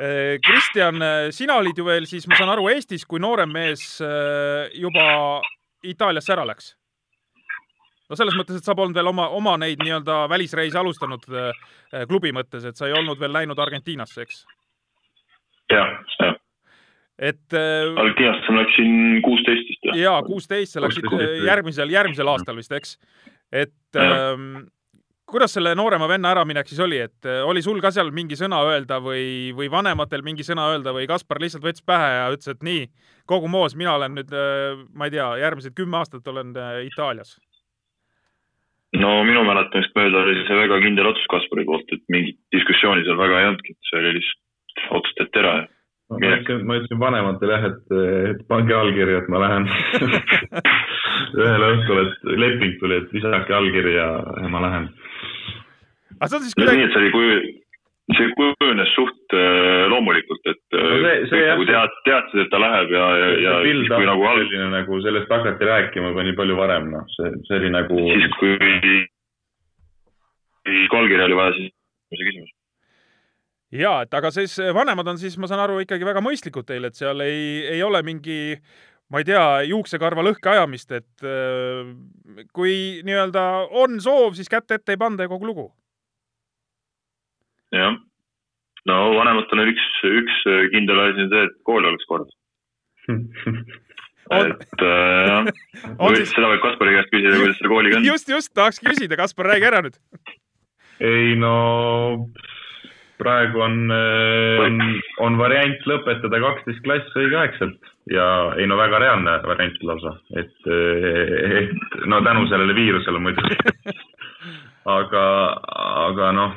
Speaker 2: äh, Kristjan, äh, sina olid ju veel siis, ma saan aru, Eestis, kui noorem mees äh, juba Itaaliasse ära läks. no selles mõttes, et sa polnud veel oma, oma neid nii-öelda välisreise alustanud klubi mõttes, et sa ei olnud veel läinud Argentiinasse, eks?
Speaker 3: jah, jah
Speaker 2: et
Speaker 3: äh,. Argentiinasse ma läksin kuusteist vist.
Speaker 2: jaa, kuusteist, sa läksid järgmisel, järgmisel aastal vist, eks? et ähm, kuidas selle noorema venna äraminek siis oli, et äh, oli sul ka seal mingi sõna öelda või, või vanematel mingi sõna öelda või Kaspar lihtsalt võttis pähe ja ütles, et nii, kogu moos, mina olen nüüd, äh, ma ei tea, järgmised kümme aastat olen äh, Itaalias?
Speaker 3: no minu mäletamist mööda oli see väga kindel otsus Kaspari poolt, et mingit diskussiooni seal väga ei olnudki, et see oli lihtsalt otsustati ära ja
Speaker 4: ma ütlesin, ma ütlesin vanematele jah, et, et pange allkirja, et ma lähen ühel õhtul, et leping tuli, et lisake allkiri ja, ja ma lähen
Speaker 2: aga see on siis kuidagi.
Speaker 3: nii, et see oli kuju, see kujunes suht äh, loomulikult, et äh, no see, see, kõik nagu tead, teadsid, et ta läheb ja, ja, ja
Speaker 4: siis kui nagu all... selline nagu sellest hakati rääkima juba nii palju varem, noh, see, see oli nagu.
Speaker 3: siis kui, kui allkirja oli vaja, siis see küsimus
Speaker 2: ja et aga siis vanemad on siis, ma saan aru, ikkagi väga mõistlikud teil, et seal ei, ei ole mingi ma ei tea, juuksekarva lõhke ajamist, et äh, kui nii-öelda on soov, siis kätt ette ei panda ja kogu lugu.
Speaker 3: Jah, no vanematel on üks, üks kindel asi on see, et kool oleks korras. Et äh, jah, siis... seda võib Kaspari käest küsida, kuidas selle kooliga on.
Speaker 2: just, just, tahakski küsida, Kaspar, räägi ära nüüd.
Speaker 4: ei no praegu on, äh, on, on variant lõpetada kaksteist klass õigeaegselt. Ja ei no väga reaalne variant lausa, et, äh, et no tänu sellele viirusele muidugi. Aga, aga noh,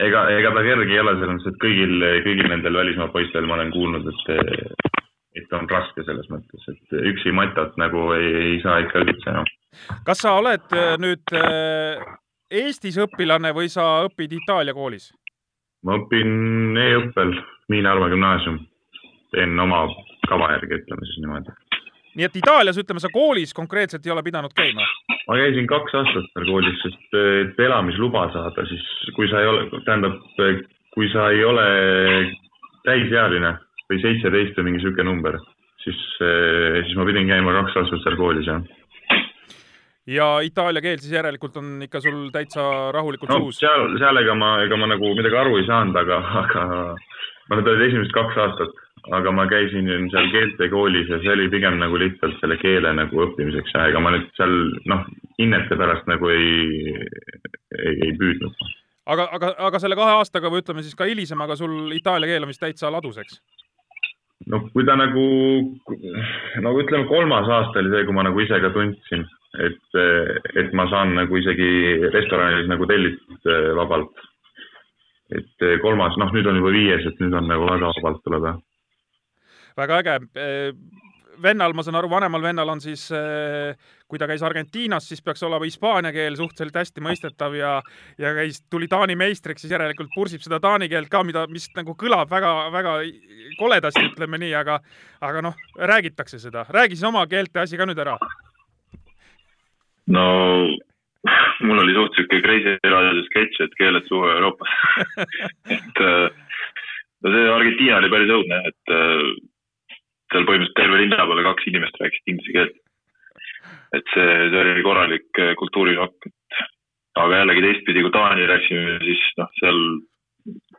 Speaker 4: ega, ega ta kerge ei ole selles mõttes, et kõigil, kõigil nendel välismaa poistel ma olen kuulnud, et, et on raske selles mõttes, et üksi matot nagu ei, ei saa ikka üldse enam.
Speaker 2: kas sa oled äh, nüüd äh, Eestis õpilane või sa õpid Itaalia koolis?
Speaker 4: ma õpin e-õppel Miina-Arva gümnaasium, teen oma kava järgi, ütleme siis niimoodi.
Speaker 2: nii et Itaalias, ütleme, sa koolis konkreetselt ei ole pidanud käima?
Speaker 4: ma käisin kaks aastat seal koolis, sest et elamisluba saada, siis kui sa ei ole, tähendab, kui sa ei ole täisealine või seitseteist või mingi sihuke number, siis, siis ma pidin käima kaks aastat seal koolis, jah.
Speaker 2: Ja itaalia keel siis järelikult on ikka sul täitsa rahulikult
Speaker 4: no
Speaker 2: suus.
Speaker 4: seal, seal ega ma, ega ma nagu midagi aru ei saanud, aga, aga ma need olid esimesed kaks aastat, aga ma käisin seal keeltekoolis ja see oli pigem nagu lihtsalt selle keele nagu õppimiseks ja ega ma nüüd seal noh, hinnete pärast nagu ei, ei, ei püüdnud.
Speaker 2: aga, aga, aga selle kahe aastaga või ütleme siis ka hilisemaga sul itaalia keel on vist täitsa ladus, eks?
Speaker 4: no kui ta nagu, nagu ütleme, kolmas aasta oli see, kui ma nagu ise ka tundsin, et, et ma saan nagu isegi restoranis nagu tellida eh, vabalt. et eh, kolmas, noh, nüüd on juba viies, et nüüd on nagu väga vabalt tuleb
Speaker 2: väga äge. vennal, ma saan aru, vanemal vennal on siis, kui ta käis Argentiinas, siis peaks olema hispaania keel suhteliselt hästi mõistetav ja ja käis, tuli Taani meistriks, siis järelikult pursib seda taani keelt ka, mida, mis nagu kõlab väga-väga koledasti, ütleme nii, aga aga noh, räägitakse seda. räägi siis oma keelte asi ka nüüd ära.
Speaker 3: No mul oli suht sihuke Kreisi raadio sketš, et keeled suhu Euroopas. et äh, no see Argentiina oli päris õudne, et äh, seal põhimõtteliselt terve linna peale kaks inimest rääkisid inglise keelt. et see, see oli korralik äh, kultuurišokk, et aga jällegi teistpidi, kui Taani läksime, siis noh, seal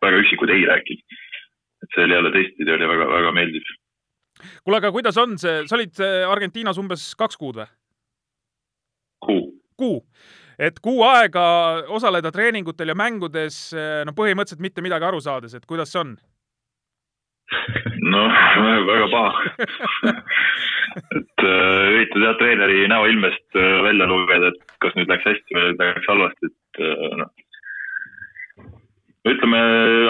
Speaker 3: väga üksikud ei rääkinud. et see oli jälle teistpidi oli väga-väga meeldiv.
Speaker 2: kuule, aga kuidas on see, sa olid Argentiinas umbes kaks kuud või?
Speaker 3: Kuu
Speaker 2: et kuu aega osaleda treeningutel ja mängudes, no põhimõtteliselt mitte midagi aru saades, et kuidas see on?
Speaker 3: noh, väga paha. et äh, üritad jah treeneri näoilmest äh, välja lugeda, et kas nüüd läks hästi või läks halvasti, et noh. ütleme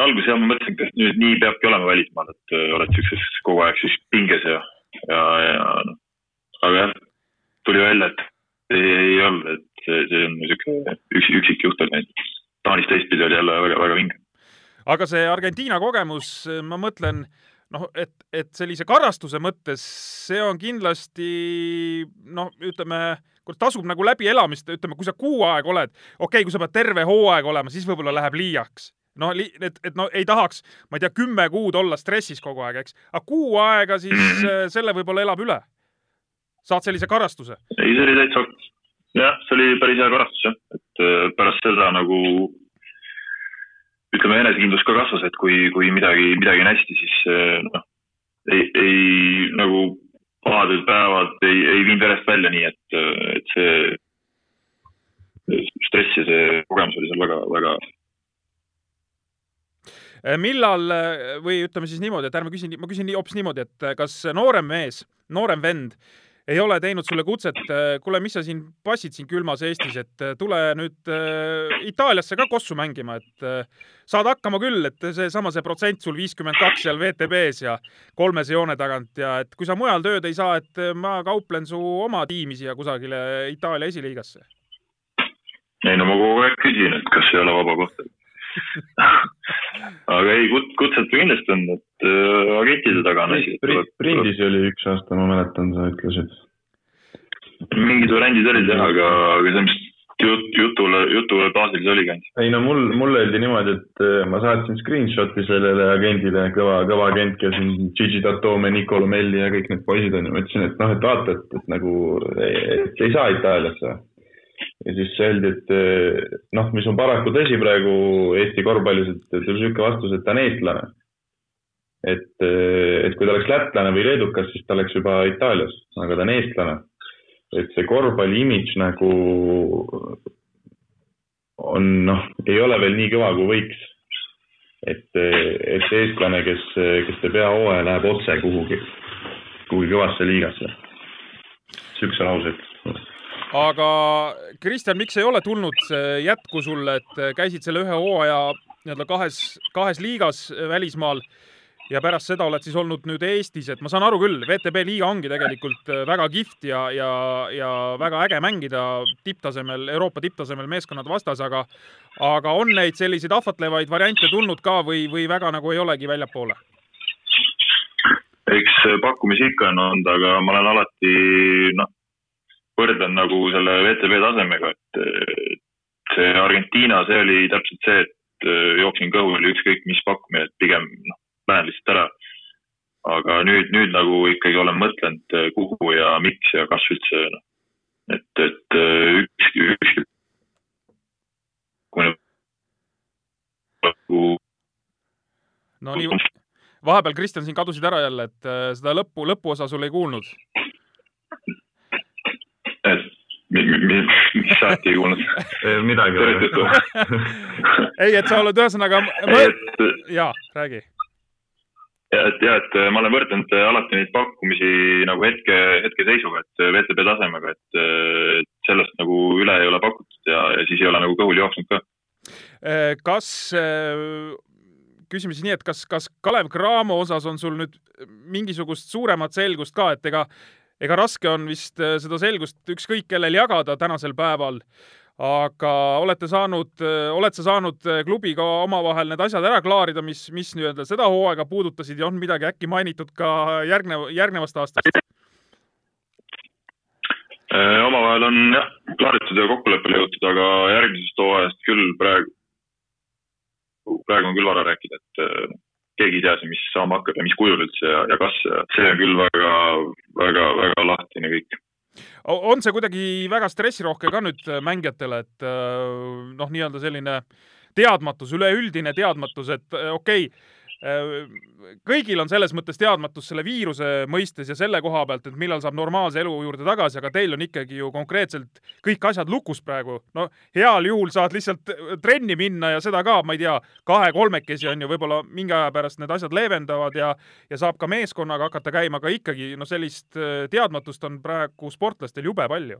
Speaker 3: alguses jah, ma mõtlesin, kas nüüd nii peabki olema välismaal, et oled siukses kogu aeg siis pinges ja, ja, ja noh. aga jah, tuli välja, et ei, olnud, et see, see on siuke üks, üksik juht oli ainult. Taanis teistpidi oli jälle väga-väga vinge.
Speaker 2: aga see Argentiina kogemus, ma mõtlen, noh, et, et sellise karastuse mõttes see on kindlasti noh, ütleme, tasub nagu läbi elamist, ütleme, kui sa kuu aega oled, okei okay,, kui sa pead terve hooaeg olema, siis võib-olla läheb liiaks. no et, et no ei tahaks, ma ei tea, kümme kuud olla stressis kogu aeg, eks, aga kuu aega siis äh, selle võib-olla elab üle. Saad sellise karastuse.
Speaker 3: ei, see oli täitsa, jah, see oli päris hea karastus jah, et äh, pärast seda nagu ütleme, enesekindlus ka kasvas, et kui, kui midagi, midagi on hästi, siis äh, noh, ei, ei nagu pahad päevad ei, ei viinud verest välja, nii et, et see stress ja see kogemus oli seal väga, väga
Speaker 2: millal või ütleme siis niimoodi, et ärme küsi, ma küsin hoopis niimoodi, et kas noorem mees, noorem vend ei ole teinud sulle kutset, kuule, mis sa siin passid siin külmas Eestis, et tule nüüd äh, Itaaliasse ka kossu mängima, et äh, saad hakkama küll, et seesama see protsent sul viiskümmend kaks seal VTB-s ja kolmese joone tagant ja et kui sa mujal tööd ei saa, et ma kauplen su oma tiimi siia kusagile Itaalia esiliigasse.
Speaker 3: ei no ma kogu aeg küsin, et kas ei ole vaba kohta. aga ei, kutset kindlasti on, et äh, agentide taga on asi.
Speaker 4: Prindis oli üks aasta, ma mäletan, sa ütlesid.
Speaker 3: mingid variandid olid jah, aga, aga see, mis jut, jutule, jutule baasil see oligi ainult.
Speaker 4: ei no mul, mulle öeldi niimoodi, et äh, ma saatsin screenshot'i sellele agendile, kõva, kõva agent, kes on Gigi Datome, Nicolo Melli ja kõik need poisid on ju, ma ütlesin, et noh, et vaata, et, et nagu, et ei saa Itaaliasse. Ja siis öeldi, et äh, noh, mis on paraku tõsi praegu Eesti korvpallis, et tuli niisugune vastus, et ta on eestlane. et, et kui ta oleks lätlane või leedukas, siis ta oleks juba Itaalias, aga ta on eestlane et see korvpalli imidž nagu on noh, ei ole veel nii kõva, kui võiks. et, et eestlane, kes, kes teeb hea hooaja, läheb otse kuhugi, kuhugi kõvasse liigasse. Siukse lause ütles.
Speaker 2: Aga Kristjan, miks ei ole tulnud jätku sulle, et käisid selle ühe hooaja nii-öelda kahes, kahes liigas välismaal ja pärast seda oled siis olnud nüüd Eestis, et ma saan aru küll, VTB liiga ongi tegelikult äh, väga kihvt ja, ja, ja väga äge mängida tipptasemel, Euroopa tipptasemel meeskonnad vastas, aga aga on neid selliseid ahvatlevaid variante tulnud ka või, või väga nagu ei olegi väljapoole?
Speaker 3: eks pakkumisi ikka on olnud, aga ma olen alati noh, võrdlen nagu selle VTB tasemega, et see Argentiina, see oli täpselt see, et jooksin kõhuli ükskõik mis pakkumine, et pigem noh, lähen lihtsalt ära. aga nüüd, nüüd nagu ikkagi olen mõtlenud, kuhu ja miks ja kas üldse noh, et, et ükski, ükski
Speaker 2: no nii, vahepeal Kristjan, siin kadusid ära jälle, et äh, seda lõppu, lõpuosa sul ei kuulnud.
Speaker 3: Et mis sa ei kuulnud?
Speaker 4: midagi ei ole.
Speaker 2: ei, et sa oled ühesõnaga, jaa, räägi
Speaker 3: ja et ja, et ma olen võrdlenud alati neid pakkumisi nagu hetke, hetkeseisuga, et VTB tasemega, et sellest nagu üle ei ole pakutud ja, ja siis ei ole nagu kõhul jooksnud ka.
Speaker 2: kas, küsime siis nii, et kas, kas Kalev Cramo osas on sul nüüd mingisugust suuremat selgust ka, et ega, ega raske on vist seda selgust ükskõik kellel jagada tänasel päeval aga olete saanud, oled sa saanud klubiga omavahel need asjad ära klaarida, mis, mis nii-öelda seda hooaega puudutasid ja on midagi äkki mainitud ka järgnev, järgnevast aastast?
Speaker 3: Äh, omavahel on jah, klaaritud ja kokkuleppele jõutud, aga järgmisest hooajast küll praegu, praegu on küll vara rääkida, et äh, keegi ei tea siin, mis saama hakkab ja mis kujul üldse ja, ja kas, see on küll väga, väga, väga lahtine kõik.
Speaker 2: On see kuidagi väga stressirohke ka nüüd äh, mängijatele, et äh, noh, nii-öelda selline teadmatus, üleüldine teadmatus, et äh, okei okay,, kõigil on selles mõttes teadmatus selle viiruse mõistes ja selle koha pealt, et millal saab normaalse elu juurde tagasi, aga teil on ikkagi ju konkreetselt kõik asjad lukus praegu. no heal juhul saad lihtsalt trenni minna ja seda ka, ma ei tea, kahe-kolmekesi on ju, võib-olla mingi aja pärast need asjad leevendavad ja ja saab ka meeskonnaga hakata käima, aga ikkagi no sellist teadmatust on praegu sportlastel jube palju.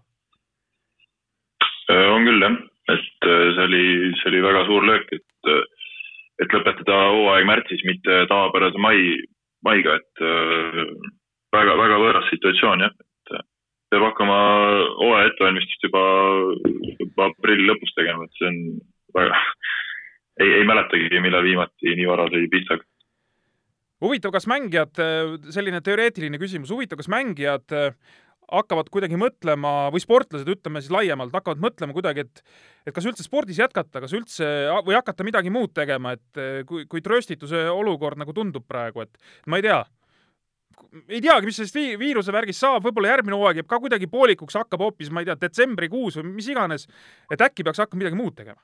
Speaker 3: on küll jah, et see oli, see oli väga suur löök, et et lõpetada hooaeg märtsis, mitte tavapärase mai, maiga, et äh, võõras situatsioon jah, et äh, peab hakkama hooaja ettevalmistust juba, juba aprilli lõpus tegema, et see on väga, ei, ei mäletagi, millal viimati nii vara sai pihta
Speaker 2: huvitav, kas mängijad, selline teoreetiline küsimus, huvitav, kas mängijad hakkavad kuidagi mõtlema või sportlased, ütleme siis laiemalt, hakkavad mõtlema kuidagi, et et kas üldse spordis jätkata, kas üldse või hakata midagi muud tegema, et eh, kui, kui trööstituse olukord nagu tundub praegu, et ma ei tea, ei teagi, mis sellest vi viiruse värgist saab, võib-olla järgmine hooaeg jääb ka kuidagi poolikuks, hakkab hoopis, ma ei tea, detsembrikuus või mis iganes, et äkki peaks hakkama midagi muud tegema?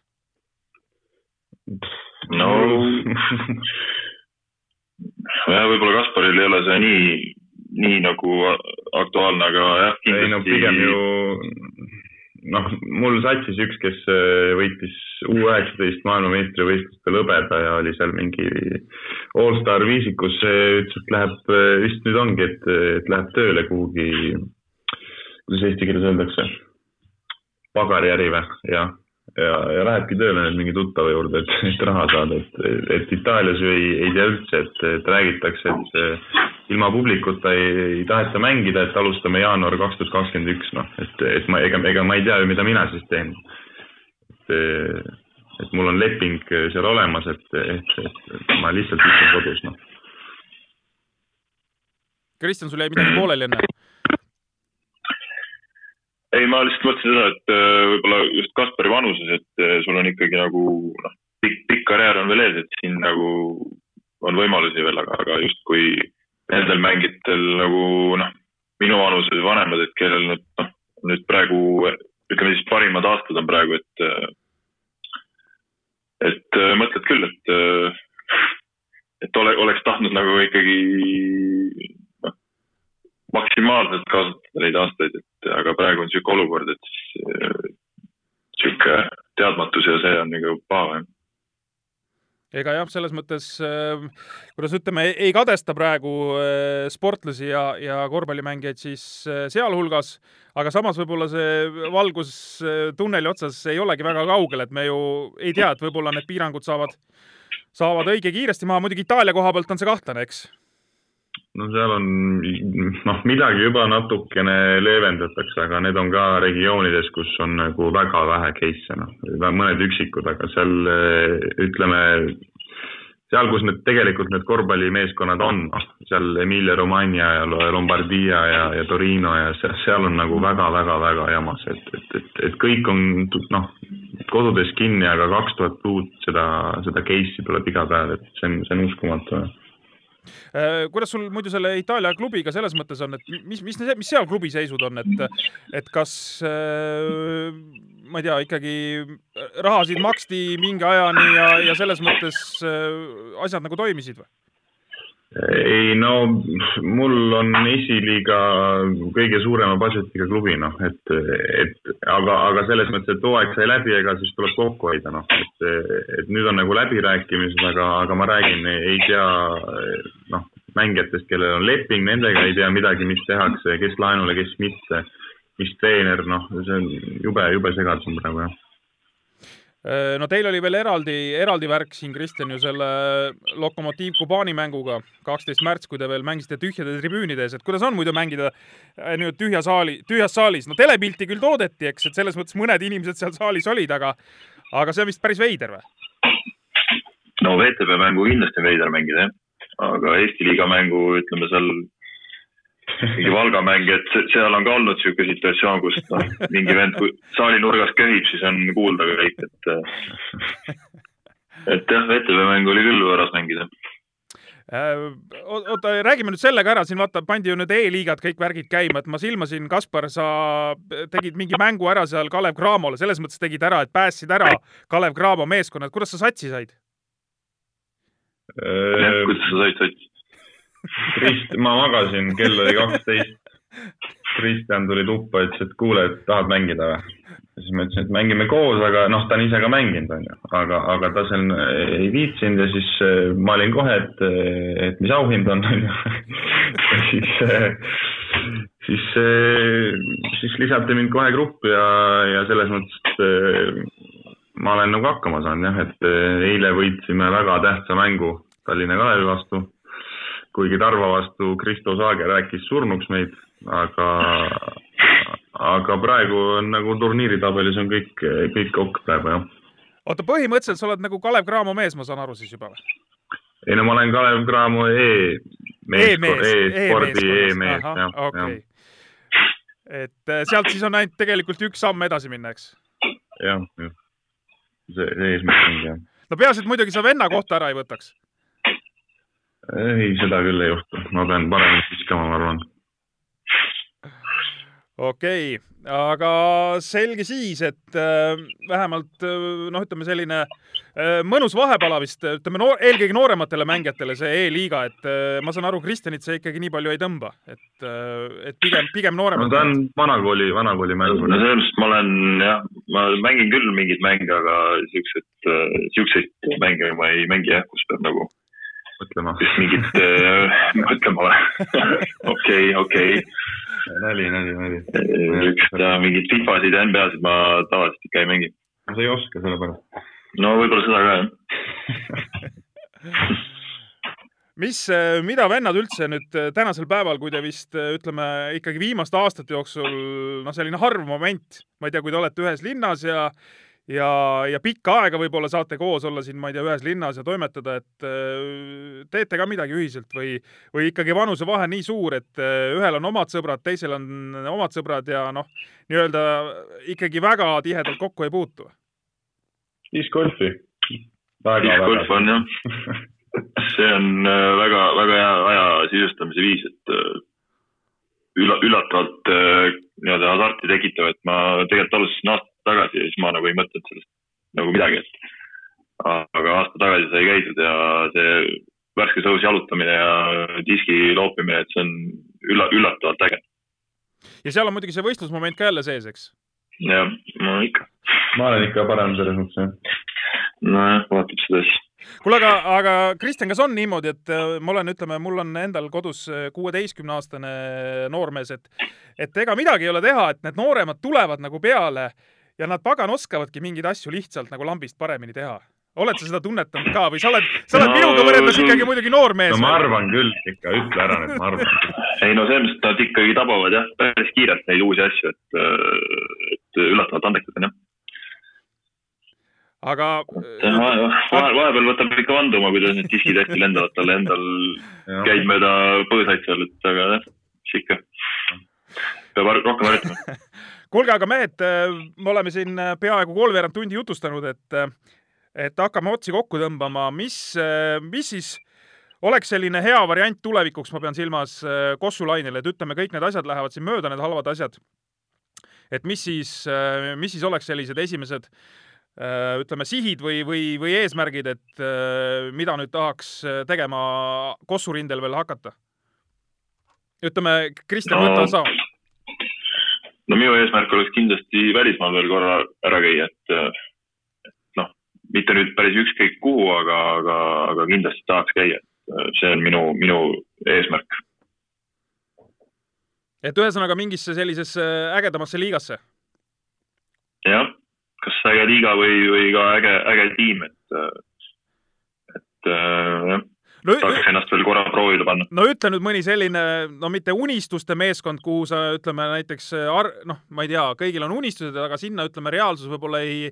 Speaker 3: no jah, võib-olla Kasparil ei ole see nii nii nagu aktuaalne, aga jah,
Speaker 4: ei no pigem ju noh, mul satsis üks, kes äh, võitis U üheksateist maailmameistrivõistlustel hõbeda ja oli seal mingi allstar viisikus, ütles, et läheb, äh, vist nüüd ongi, et, et läheb tööle kuhugi, kuidas eesti keeles öeldakse, pagariäri või, jah ja, ja lähebki tööle nüüd mingi tuttava juurde, et, et raha saada, et, et Itaalias ju ei, ei tea üldse, et, et räägitakse, et ilma publikuta ei, ei taheta mängida, et alustame jaanuar kaks tuhat kakskümmend üks, noh, et, et ma, ega, ega ma ei tea ju, mida mina siis teen. et, et mul on leping seal olemas, et, et, et ma lihtsalt istun kodus, noh.
Speaker 2: Kristjan, sul jäi midagi pooleli enne?
Speaker 3: Ei, ma lihtsalt mõtlesin seda, et äh, võib-olla just Kaspari vanuses, et äh, sul on ikkagi nagu noh, pikk, pikk karjäär on veel ees, et siin nagu on võimalusi veel, aga, aga justkui nendel mängijatel nagu noh, minu vanuses vanemad, et kellel nüüd noh, nüüd praegu ütleme siis parimad aastad on praegu, et äh, et mõtled küll, et et ole, oleks tahtnud nagu ikkagi maksimaalselt kasutada neid aastaid, et aga praegu on niisugune olukord, et niisugune teadmatus ja see on nagu paha
Speaker 2: ega jah, selles mõttes äh, kuidas ütleme, ei kadesta praegu äh, sportlasi ja, ja korvpallimängijaid siis äh, sealhulgas, aga samas võib-olla see valgus tunneli otsas ei olegi väga kaugel, et me ju ei tea, et võib-olla need piirangud saavad saavad õige kiiresti maha, muidugi Itaalia koha pealt on see kahtlane, eks?
Speaker 4: No seal on, noh, midagi juba natukene leevendatakse, aga need on ka regioonides, kus on nagu väga vähe case'e, noh, mõned üksikud, aga seal ütleme, seal, kus need tegelikult need korvpallimeeskonnad on, noh, seal Emilia Romagna ja Lombardia ja, ja Torino ja seal, seal on nagu väga-väga-väga jamas, et, et, et, et kõik on noh, kodudes kinni, aga kaks tuhat uut seda, seda case'i tuleb iga päev, et see on, see on uskumatu
Speaker 2: kuidas sul muidu selle Itaalia klubiga selles mõttes on, et mis, mis, mis seal klubi seisud on, et, et kas äh, ma ei tea, ikkagi rahasid maksti mingi ajani ja, ja selles mõttes äh, asjad nagu toimisid või?
Speaker 4: Ei no mul on esiliiga kõige suurema budget'iga klubi, noh, et, et aga, aga selles mõttes, et hooaeg sai läbi, ega siis tuleb kokku hoida, noh, et, et nüüd on nagu läbirääkimised, aga, aga ma räägin, ei tea, noh, mängijatest, kellel on leping, nendega ei tea midagi, mis tehakse, kes laenule, kes mitte, mis treener, noh, see on jube, jube segadus on praegu, jah
Speaker 2: no teil oli veel eraldi, eraldi värk siin, Kristjan, ju selle Lokomotiiv Kubani mänguga, kaksteist märts, kui te veel mängisite tühjade tribüünide ees, et kuidas on muidu mängida äh, nüüd tühja saali, tühjas saalis? no telepilti küll toodeti, eks, et selles mõttes mõned inimesed seal saalis olid, aga, aga see on vist päris veider või?
Speaker 3: no VTB mängu kindlasti on veider mängida, jah. aga Eesti liiga mängu, ütleme seal mingi Valga mäng, et seal on ka olnud niisugune situatsioon, kus noh, mingi vend saali nurgas köhib, siis on kuulda kõik, et et jah, VTV mäng oli küll võõras mängida
Speaker 2: äh, oota, räägime nüüd selle ka ära, siin vaata, pandi ju nüüd E-liigad kõik värgid käima, et ma silmasin, Kaspar, sa tegid mingi mängu ära seal Kalev Cramole, selles mõttes tegid ära, et päästsid ära Kalev Cramo meeskonnad, kuidas sa satsi said?
Speaker 3: jah, kuidas sa said satsi?
Speaker 4: Krist-, ma magasin, kell oli kaksteist. Kristjan tuli tuppa, ütles, et kuule, et tahad mängida või? siis ma ütlesin, et mängime koos, aga noh, ta on ise ka mänginud, onju, aga, aga ta seal ei viitsinud ja siis äh, ma olin kohe, et, et mis auhind on, onju. siis, siis, siis lisati mind kohe gruppi ja, ja selles mõttes, et ma olen nagu hakkama saanud jah, et eile võitsime väga tähtsa mängu Tallinna Kalevi vastu kuigi Tarva vastu Kristo Saage rääkis surnuks meid, aga, aga praegu on nagu turniiritabelis on kõik, kõik ok praegu, jah.
Speaker 2: oota, põhimõtteliselt sa oled nagu Kalev Cramo mees, ma saan aru siis juba või?
Speaker 4: ei no ma olen Kalev Cramo e-mees, e-spordi e-mees, jah.
Speaker 2: okei. et äh, sealt siis on ainult tegelikult üks samm edasi minna, eks?
Speaker 4: jah, jah. see, see eesmärk ongi, jah.
Speaker 2: no peaasi, et muidugi sa venna kohta ära ei võtaks
Speaker 4: ei, seda küll ei juhtu, ma pean paremini viskama, ma arvan.
Speaker 2: okei okay., aga selge siis, et äh, vähemalt äh, noh, ütleme selline äh, mõnus vahepala vist, ütleme noor, eelkõige noorematele mängijatele see E-liiga, et ma saan aru, Kristjanit see ikkagi nii palju ei tõmba, et et pigem, pigem nooremad.
Speaker 4: no ta on vanakooli, vanakooli mängur.
Speaker 3: no mõttes ma olen jah, ma mängin küll mingeid mänge, aga siukseid, siukseid mänge ma ei mängi jah, kus peab nagu
Speaker 4: mõtlema.
Speaker 3: mingit äh, mõtlema või? okei, okei.
Speaker 4: nali, nali, nali.
Speaker 3: niisugust äh, mingit FIFA-sid ja NBA-sid ma tavaliselt ikka ei mängi.
Speaker 4: sa ei oska sellepärast?
Speaker 3: no võib-olla seda ka, jah
Speaker 2: mis, äh, mida vennad üldse nüüd äh, tänasel päeval, kui te vist ütleme ikkagi viimaste aastate jooksul noh, selline harv moment, ma ei tea, kui te olete ühes linnas ja ja, ja pikka aega võib-olla saate koos olla siin, ma ei tea, ühes linnas ja toimetada, et äh, teete ka midagi ühiselt või, või ikkagi vanusevahe nii suur, et äh, ühel on omad sõbrad, teisel on omad sõbrad ja noh, nii-öelda ikkagi väga tihedalt kokku ei puutu?
Speaker 4: discgolfi.
Speaker 3: discgolf on jah see on väga-väga äh, hea aja sisustamise viis, et ülla-, üllatavalt nii-öelda hasarti tekitav, et ma tegelikult alustasin aasta tagasi ja siis ma nagu ei mõtelnud sellest nagu midagi, et aga aasta tagasi sai käidud ja see värskes õhus jalutamine ja diski loopimine, et see on ülla-, üllatavalt äge.
Speaker 2: ja seal on muidugi see võistlusmoment ka jälle sees, eks?
Speaker 3: jah, no ikka.
Speaker 4: ma olen ikka parem selles mõttes, jah.
Speaker 3: nojah, vaatab seda asja
Speaker 2: kuule, aga, aga Kristjan, kas on niimoodi, et äh, ma olen, ütleme, mul on endal kodus äh, kuueteistkümne aastane noormees, et, et ega midagi ei ole teha, et need nooremad tulevad nagu peale ja nad pagan oskavadki mingeid asju lihtsalt nagu lambist paremini teha. oled sa seda tunnetanud ka või sa oled, sa oled no, minuga võrreldes ikkagi muidugi noor mees?
Speaker 4: no ma arvan küll ikka, ütle ära nüüd, ma arvan.
Speaker 3: ei no selles mõttes nad ikkagi tabavad jah, päris kiirelt neid uusi asju, et, et üllatavalt andekad on jah.
Speaker 2: aga.
Speaker 3: vahel, vahepeal võtab ikka vanduma, kuidas need diskid hästi lendavad talle endal, käib mööda põõsaid seal, et aga jah, mis ikka. peab rohkem harjutama
Speaker 2: kuulge, aga mehed, me oleme siin peaaegu kolmveerand tundi jutustanud, et et hakkame otsi kokku tõmbama, mis, mis siis oleks selline hea variant tulevikuks, ma pean silmas äh, Kossu lainele, et ütleme, kõik need asjad lähevad siin mööda, need halvad asjad. et mis siis, äh, mis siis oleks sellised esimesed äh, ütleme, sihid või, või, või eesmärgid, et mida nüüd tahaks tegema Kossu rindel veel hakata? ütleme, Kristjan no,, võta sa.
Speaker 3: No minu eesmärk oleks kindlasti välismaal veel korra ära käia, et mitte nüüd päris ükskõik kuhu, aga, aga, aga kindlasti tahaks käia. see on minu, minu eesmärk.
Speaker 2: et ühesõnaga mingisse sellisesse ägedamasse liigasse?
Speaker 3: jah, kas äge liiga või, või ka äge, äge tiim, et, et jah no, tahaks ennast veel korra proovile panna.
Speaker 2: no ütle nüüd mõni selline, no mitte unistuste meeskond, kuhu sa ütleme näiteks ar-, noh, ma ei tea, kõigil on unistused, aga sinna ütleme, reaalsus võib-olla ei,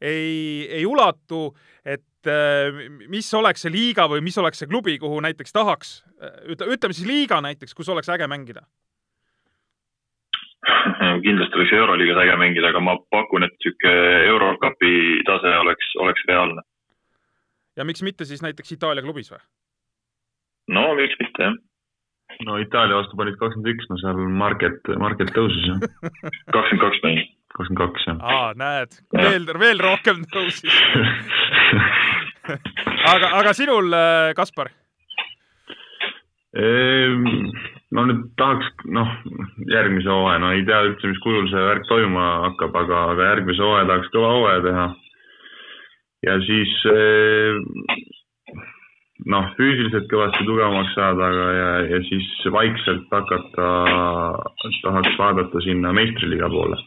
Speaker 2: ei, ei ulatu, et äh, mis oleks see liiga või mis oleks see klubi, kuhu näiteks tahaks, ütle, ütleme siis liiga näiteks, kus oleks äge mängida?
Speaker 3: kindlasti oleks Euroliigas äge mängida, aga ma pakun, et niisugune Eurokapi tase oleks, oleks reaalne.
Speaker 2: ja miks mitte siis näiteks Itaalia klubis või?
Speaker 3: No miks mitte, jah
Speaker 4: no Itaalia vastu panid kakskümmend üks, no seal market, market tõusis jah.
Speaker 3: kakskümmend kaks panin
Speaker 4: kakskümmend kaks, jah.
Speaker 2: aa, näed, veel, veel rohkem tõusis aga, aga sinul, äh, Kaspar?
Speaker 4: Ehm, no nüüd tahaks, noh, järgmise hooaja, no ei tea üldse, mis kujul see värk toimuma hakkab, aga, aga järgmise hooaja tahaks kõva hooaja teha. ja siis ehm, füüsiliselt kõvasti tugevamaks saada, aga ja, ja siis vaikselt hakata, tahaks vaadata sinna meistriliiga poole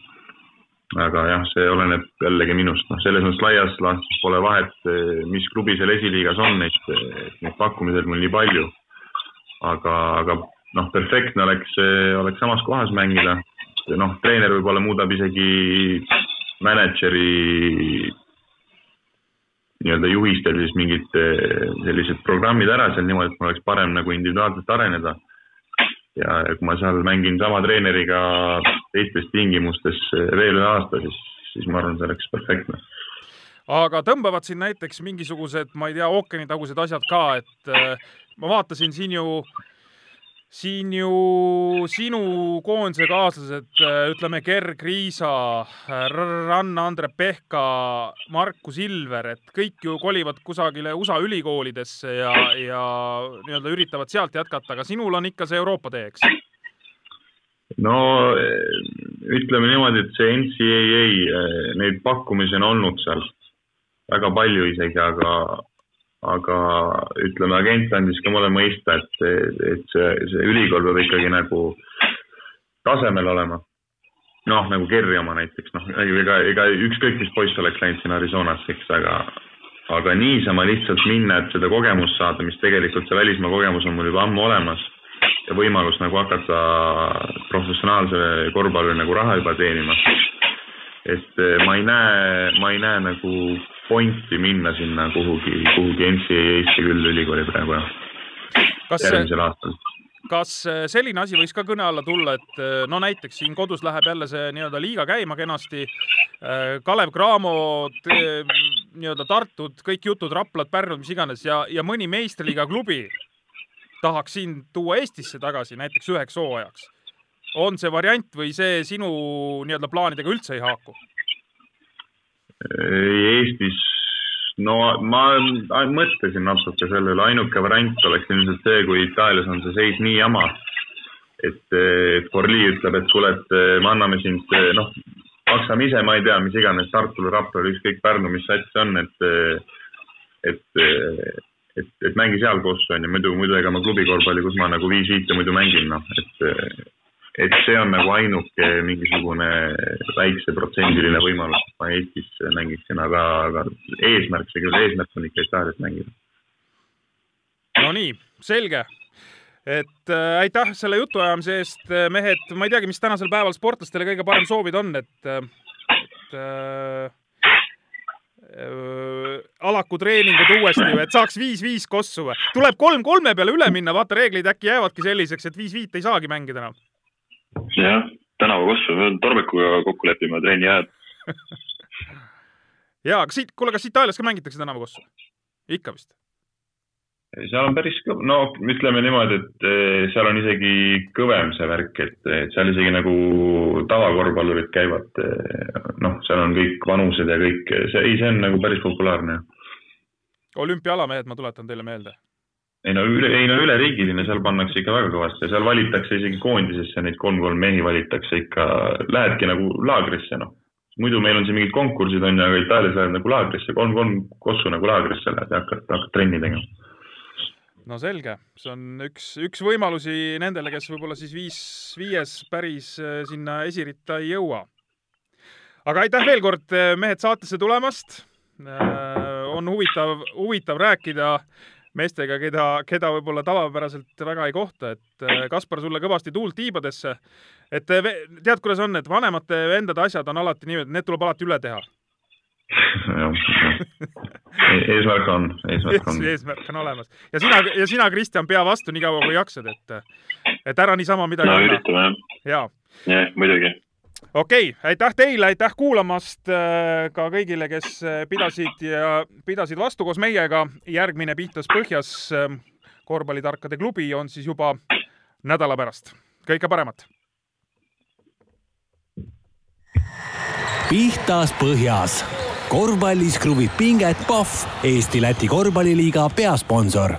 Speaker 4: aga jah, see oleneb jällegi minust, noh, selles mõttes laias laastus pole vahet, mis klubi seal esiliigas on, neid, neid pakkumised mul nii palju. aga, aga noh, perfektne oleks, oleks samas kohas mängida. noh, treener võib-olla muudab isegi mänedžeri nii-öelda juhistel siis mingid sellised programmid ära seal niimoodi, et mul oleks parem nagu individuaalselt areneda ja kui ma seal mängin sama treeneriga teistes tingimustes veel ühe aasta, siis, siis ma arvan, see oleks perfektne.
Speaker 2: aga tõmbavad siin näiteks mingisugused, ma ei tea, ookeanitagused asjad ka, et äh, ma vaatasin siin ju äh, siin ju sinu koondise kaaslased, äh, ütleme Gerg Riisa, äh, Ranna-Andre Pehka, Markus Ilver, et kõik ju kolivad kusagile USA ülikoolidesse ja, ja nii-öelda üritavad sealt jätkata, aga sinul on ikka see Euroopa tee, eks?
Speaker 4: no ütleme niimoodi, et see NCAA, äh, neid pakkumisi on olnud seal väga palju isegi, aga aga ütleme, agent andis ka mulle mõista, et, et see, see ülikool peab ikkagi nagu tasemel olema. noh, nagu Kerri oma näiteks, noh, ega, ega ükskõik, mis poiss oleks läinud sinna Arizonasse, eks, aga, aga niisama lihtsalt minna, et seda kogemust saada, mis tegelikult see välismaa kogemus on mul juba ammu olemas ja võimalus nagu hakata professionaalse korvpalli nagu raha juba teenima. et ma ei näe, ma ei näe nagu pointi minna sinna kuhugi, kuhugi NCAA-sse küll ülikooli praegu jah. järgmisel aastal
Speaker 2: kas äh, selline asi võiks ka kõne alla tulla, et äh, no näiteks siin kodus läheb jälle see nii-öelda liiga käima kenasti. Äh, Kalev Cramo, nii-öelda Tartud, kõik jutud, Raplad, Pärnud, mis iganes ja, ja mõni meistriliiga klubi tahaks sind tuua Eestisse tagasi näiteks üheks hooajaks. on see variant või see sinu nii-öelda plaanidega üldse ei haaku?
Speaker 4: Eestis, no ma mõtlesin natuke selle üle, ainuke variant oleks ilmselt see, kui Itaalias on see seis nii jama, et, et Forli ütleb, et kuule, et me anname sind, noh, maksame ise, ma ei tea, mis iganes, Tartule, Raplale, ükskõik Pärnu, mis sats see on, et, et, et, et mängi seal koos, on ju, muidu, muidu ega ma klubi korvpalli, kus ma nagu viis viite muidu mängin, noh, et et see on nagu ainuke mingisugune väikse protsendiline võimalus, et ma Eestis mängiksin, aga, aga eesmärk see küll, eesmärk on ikka Itaalias mängida.
Speaker 2: Nonii, selge et äh, aitäh selle jutuajamise eest, äh, mehed, ma ei teagi, mis tänasel päeval sportlastele kõige parem soovida on, et, äh, et äh, äh, alaku treeningud uuesti või et saaks viis-viis kossu või? tuleb kolm kolme peale üle minna, vaata reeglid äkki jäävadki selliseks, et viis-viit ei saagi mängida enam.
Speaker 3: Jah, tänava kossu, me Torbekuga kokku lepime trenni ajad
Speaker 2: ja, kas siit, kuule, kas Itaalias ka mängitakse tänavakossu? ikka vist
Speaker 4: seal on päris kõv, no ütleme niimoodi, et eh, seal on isegi kõvem see värk, et, et seal isegi nagu tavakorvpallurid käivad, eh, noh, seal on kõik vanused ja kõik, see, ei, see on nagu päris populaarne.
Speaker 2: olümpialamehed, ma tuletan teile meelde.
Speaker 4: Ei no üle, ei no üleriigiline, seal pannakse ikka väga kõvasti ja seal valitakse isegi koondisesse neid kolm-kolm mehi valitakse ikka, lähedki nagu laagrisse, noh. muidu meil on siin mingid konkursid on ju, aga Itaalias lähed nagu laagrisse, kolm-kolm kossu nagu laagrisse lähed ja hakkad, hakkad trenni tegema
Speaker 2: no selge, see on üks, üks võimalusi nendele, kes võib-olla siis viis, viies päris äh, sinna esiritta ei jõua. aga aitäh veel kord, äh, mehed, saatesse tulemast. Äh, on huvitav, huvitav rääkida meestega, keda, keda võib-olla tavapäraselt väga ei kohta, et Kaspar, sulle kõvasti tuult tiibadesse. et tead, kuidas on, et vanemate vendade asjad on alati niimoodi, need tuleb alati üle teha
Speaker 4: E-, eesmärk on, eesmärk on.
Speaker 2: eesmärk on olemas ja sina, ja sina, Kristjan, pea vastu nii kaua kui jaksad, et, et ära niisama midagi
Speaker 3: no, üritame jah. jah, muidugi.
Speaker 2: Okei okay,, aitäh teile, aitäh kuulamast äh, ka kõigile, kes äh, pidasid ja pidasid vastu koos meiega. järgmine Pihtas Põhjas äh, korvpallitarkade klubi on siis juba nädala pärast. kõike paremat.
Speaker 1: pihtas põhjas korvpallis kruvib pinget Pahv, Eesti-Läti korvpalliliiga peasponsor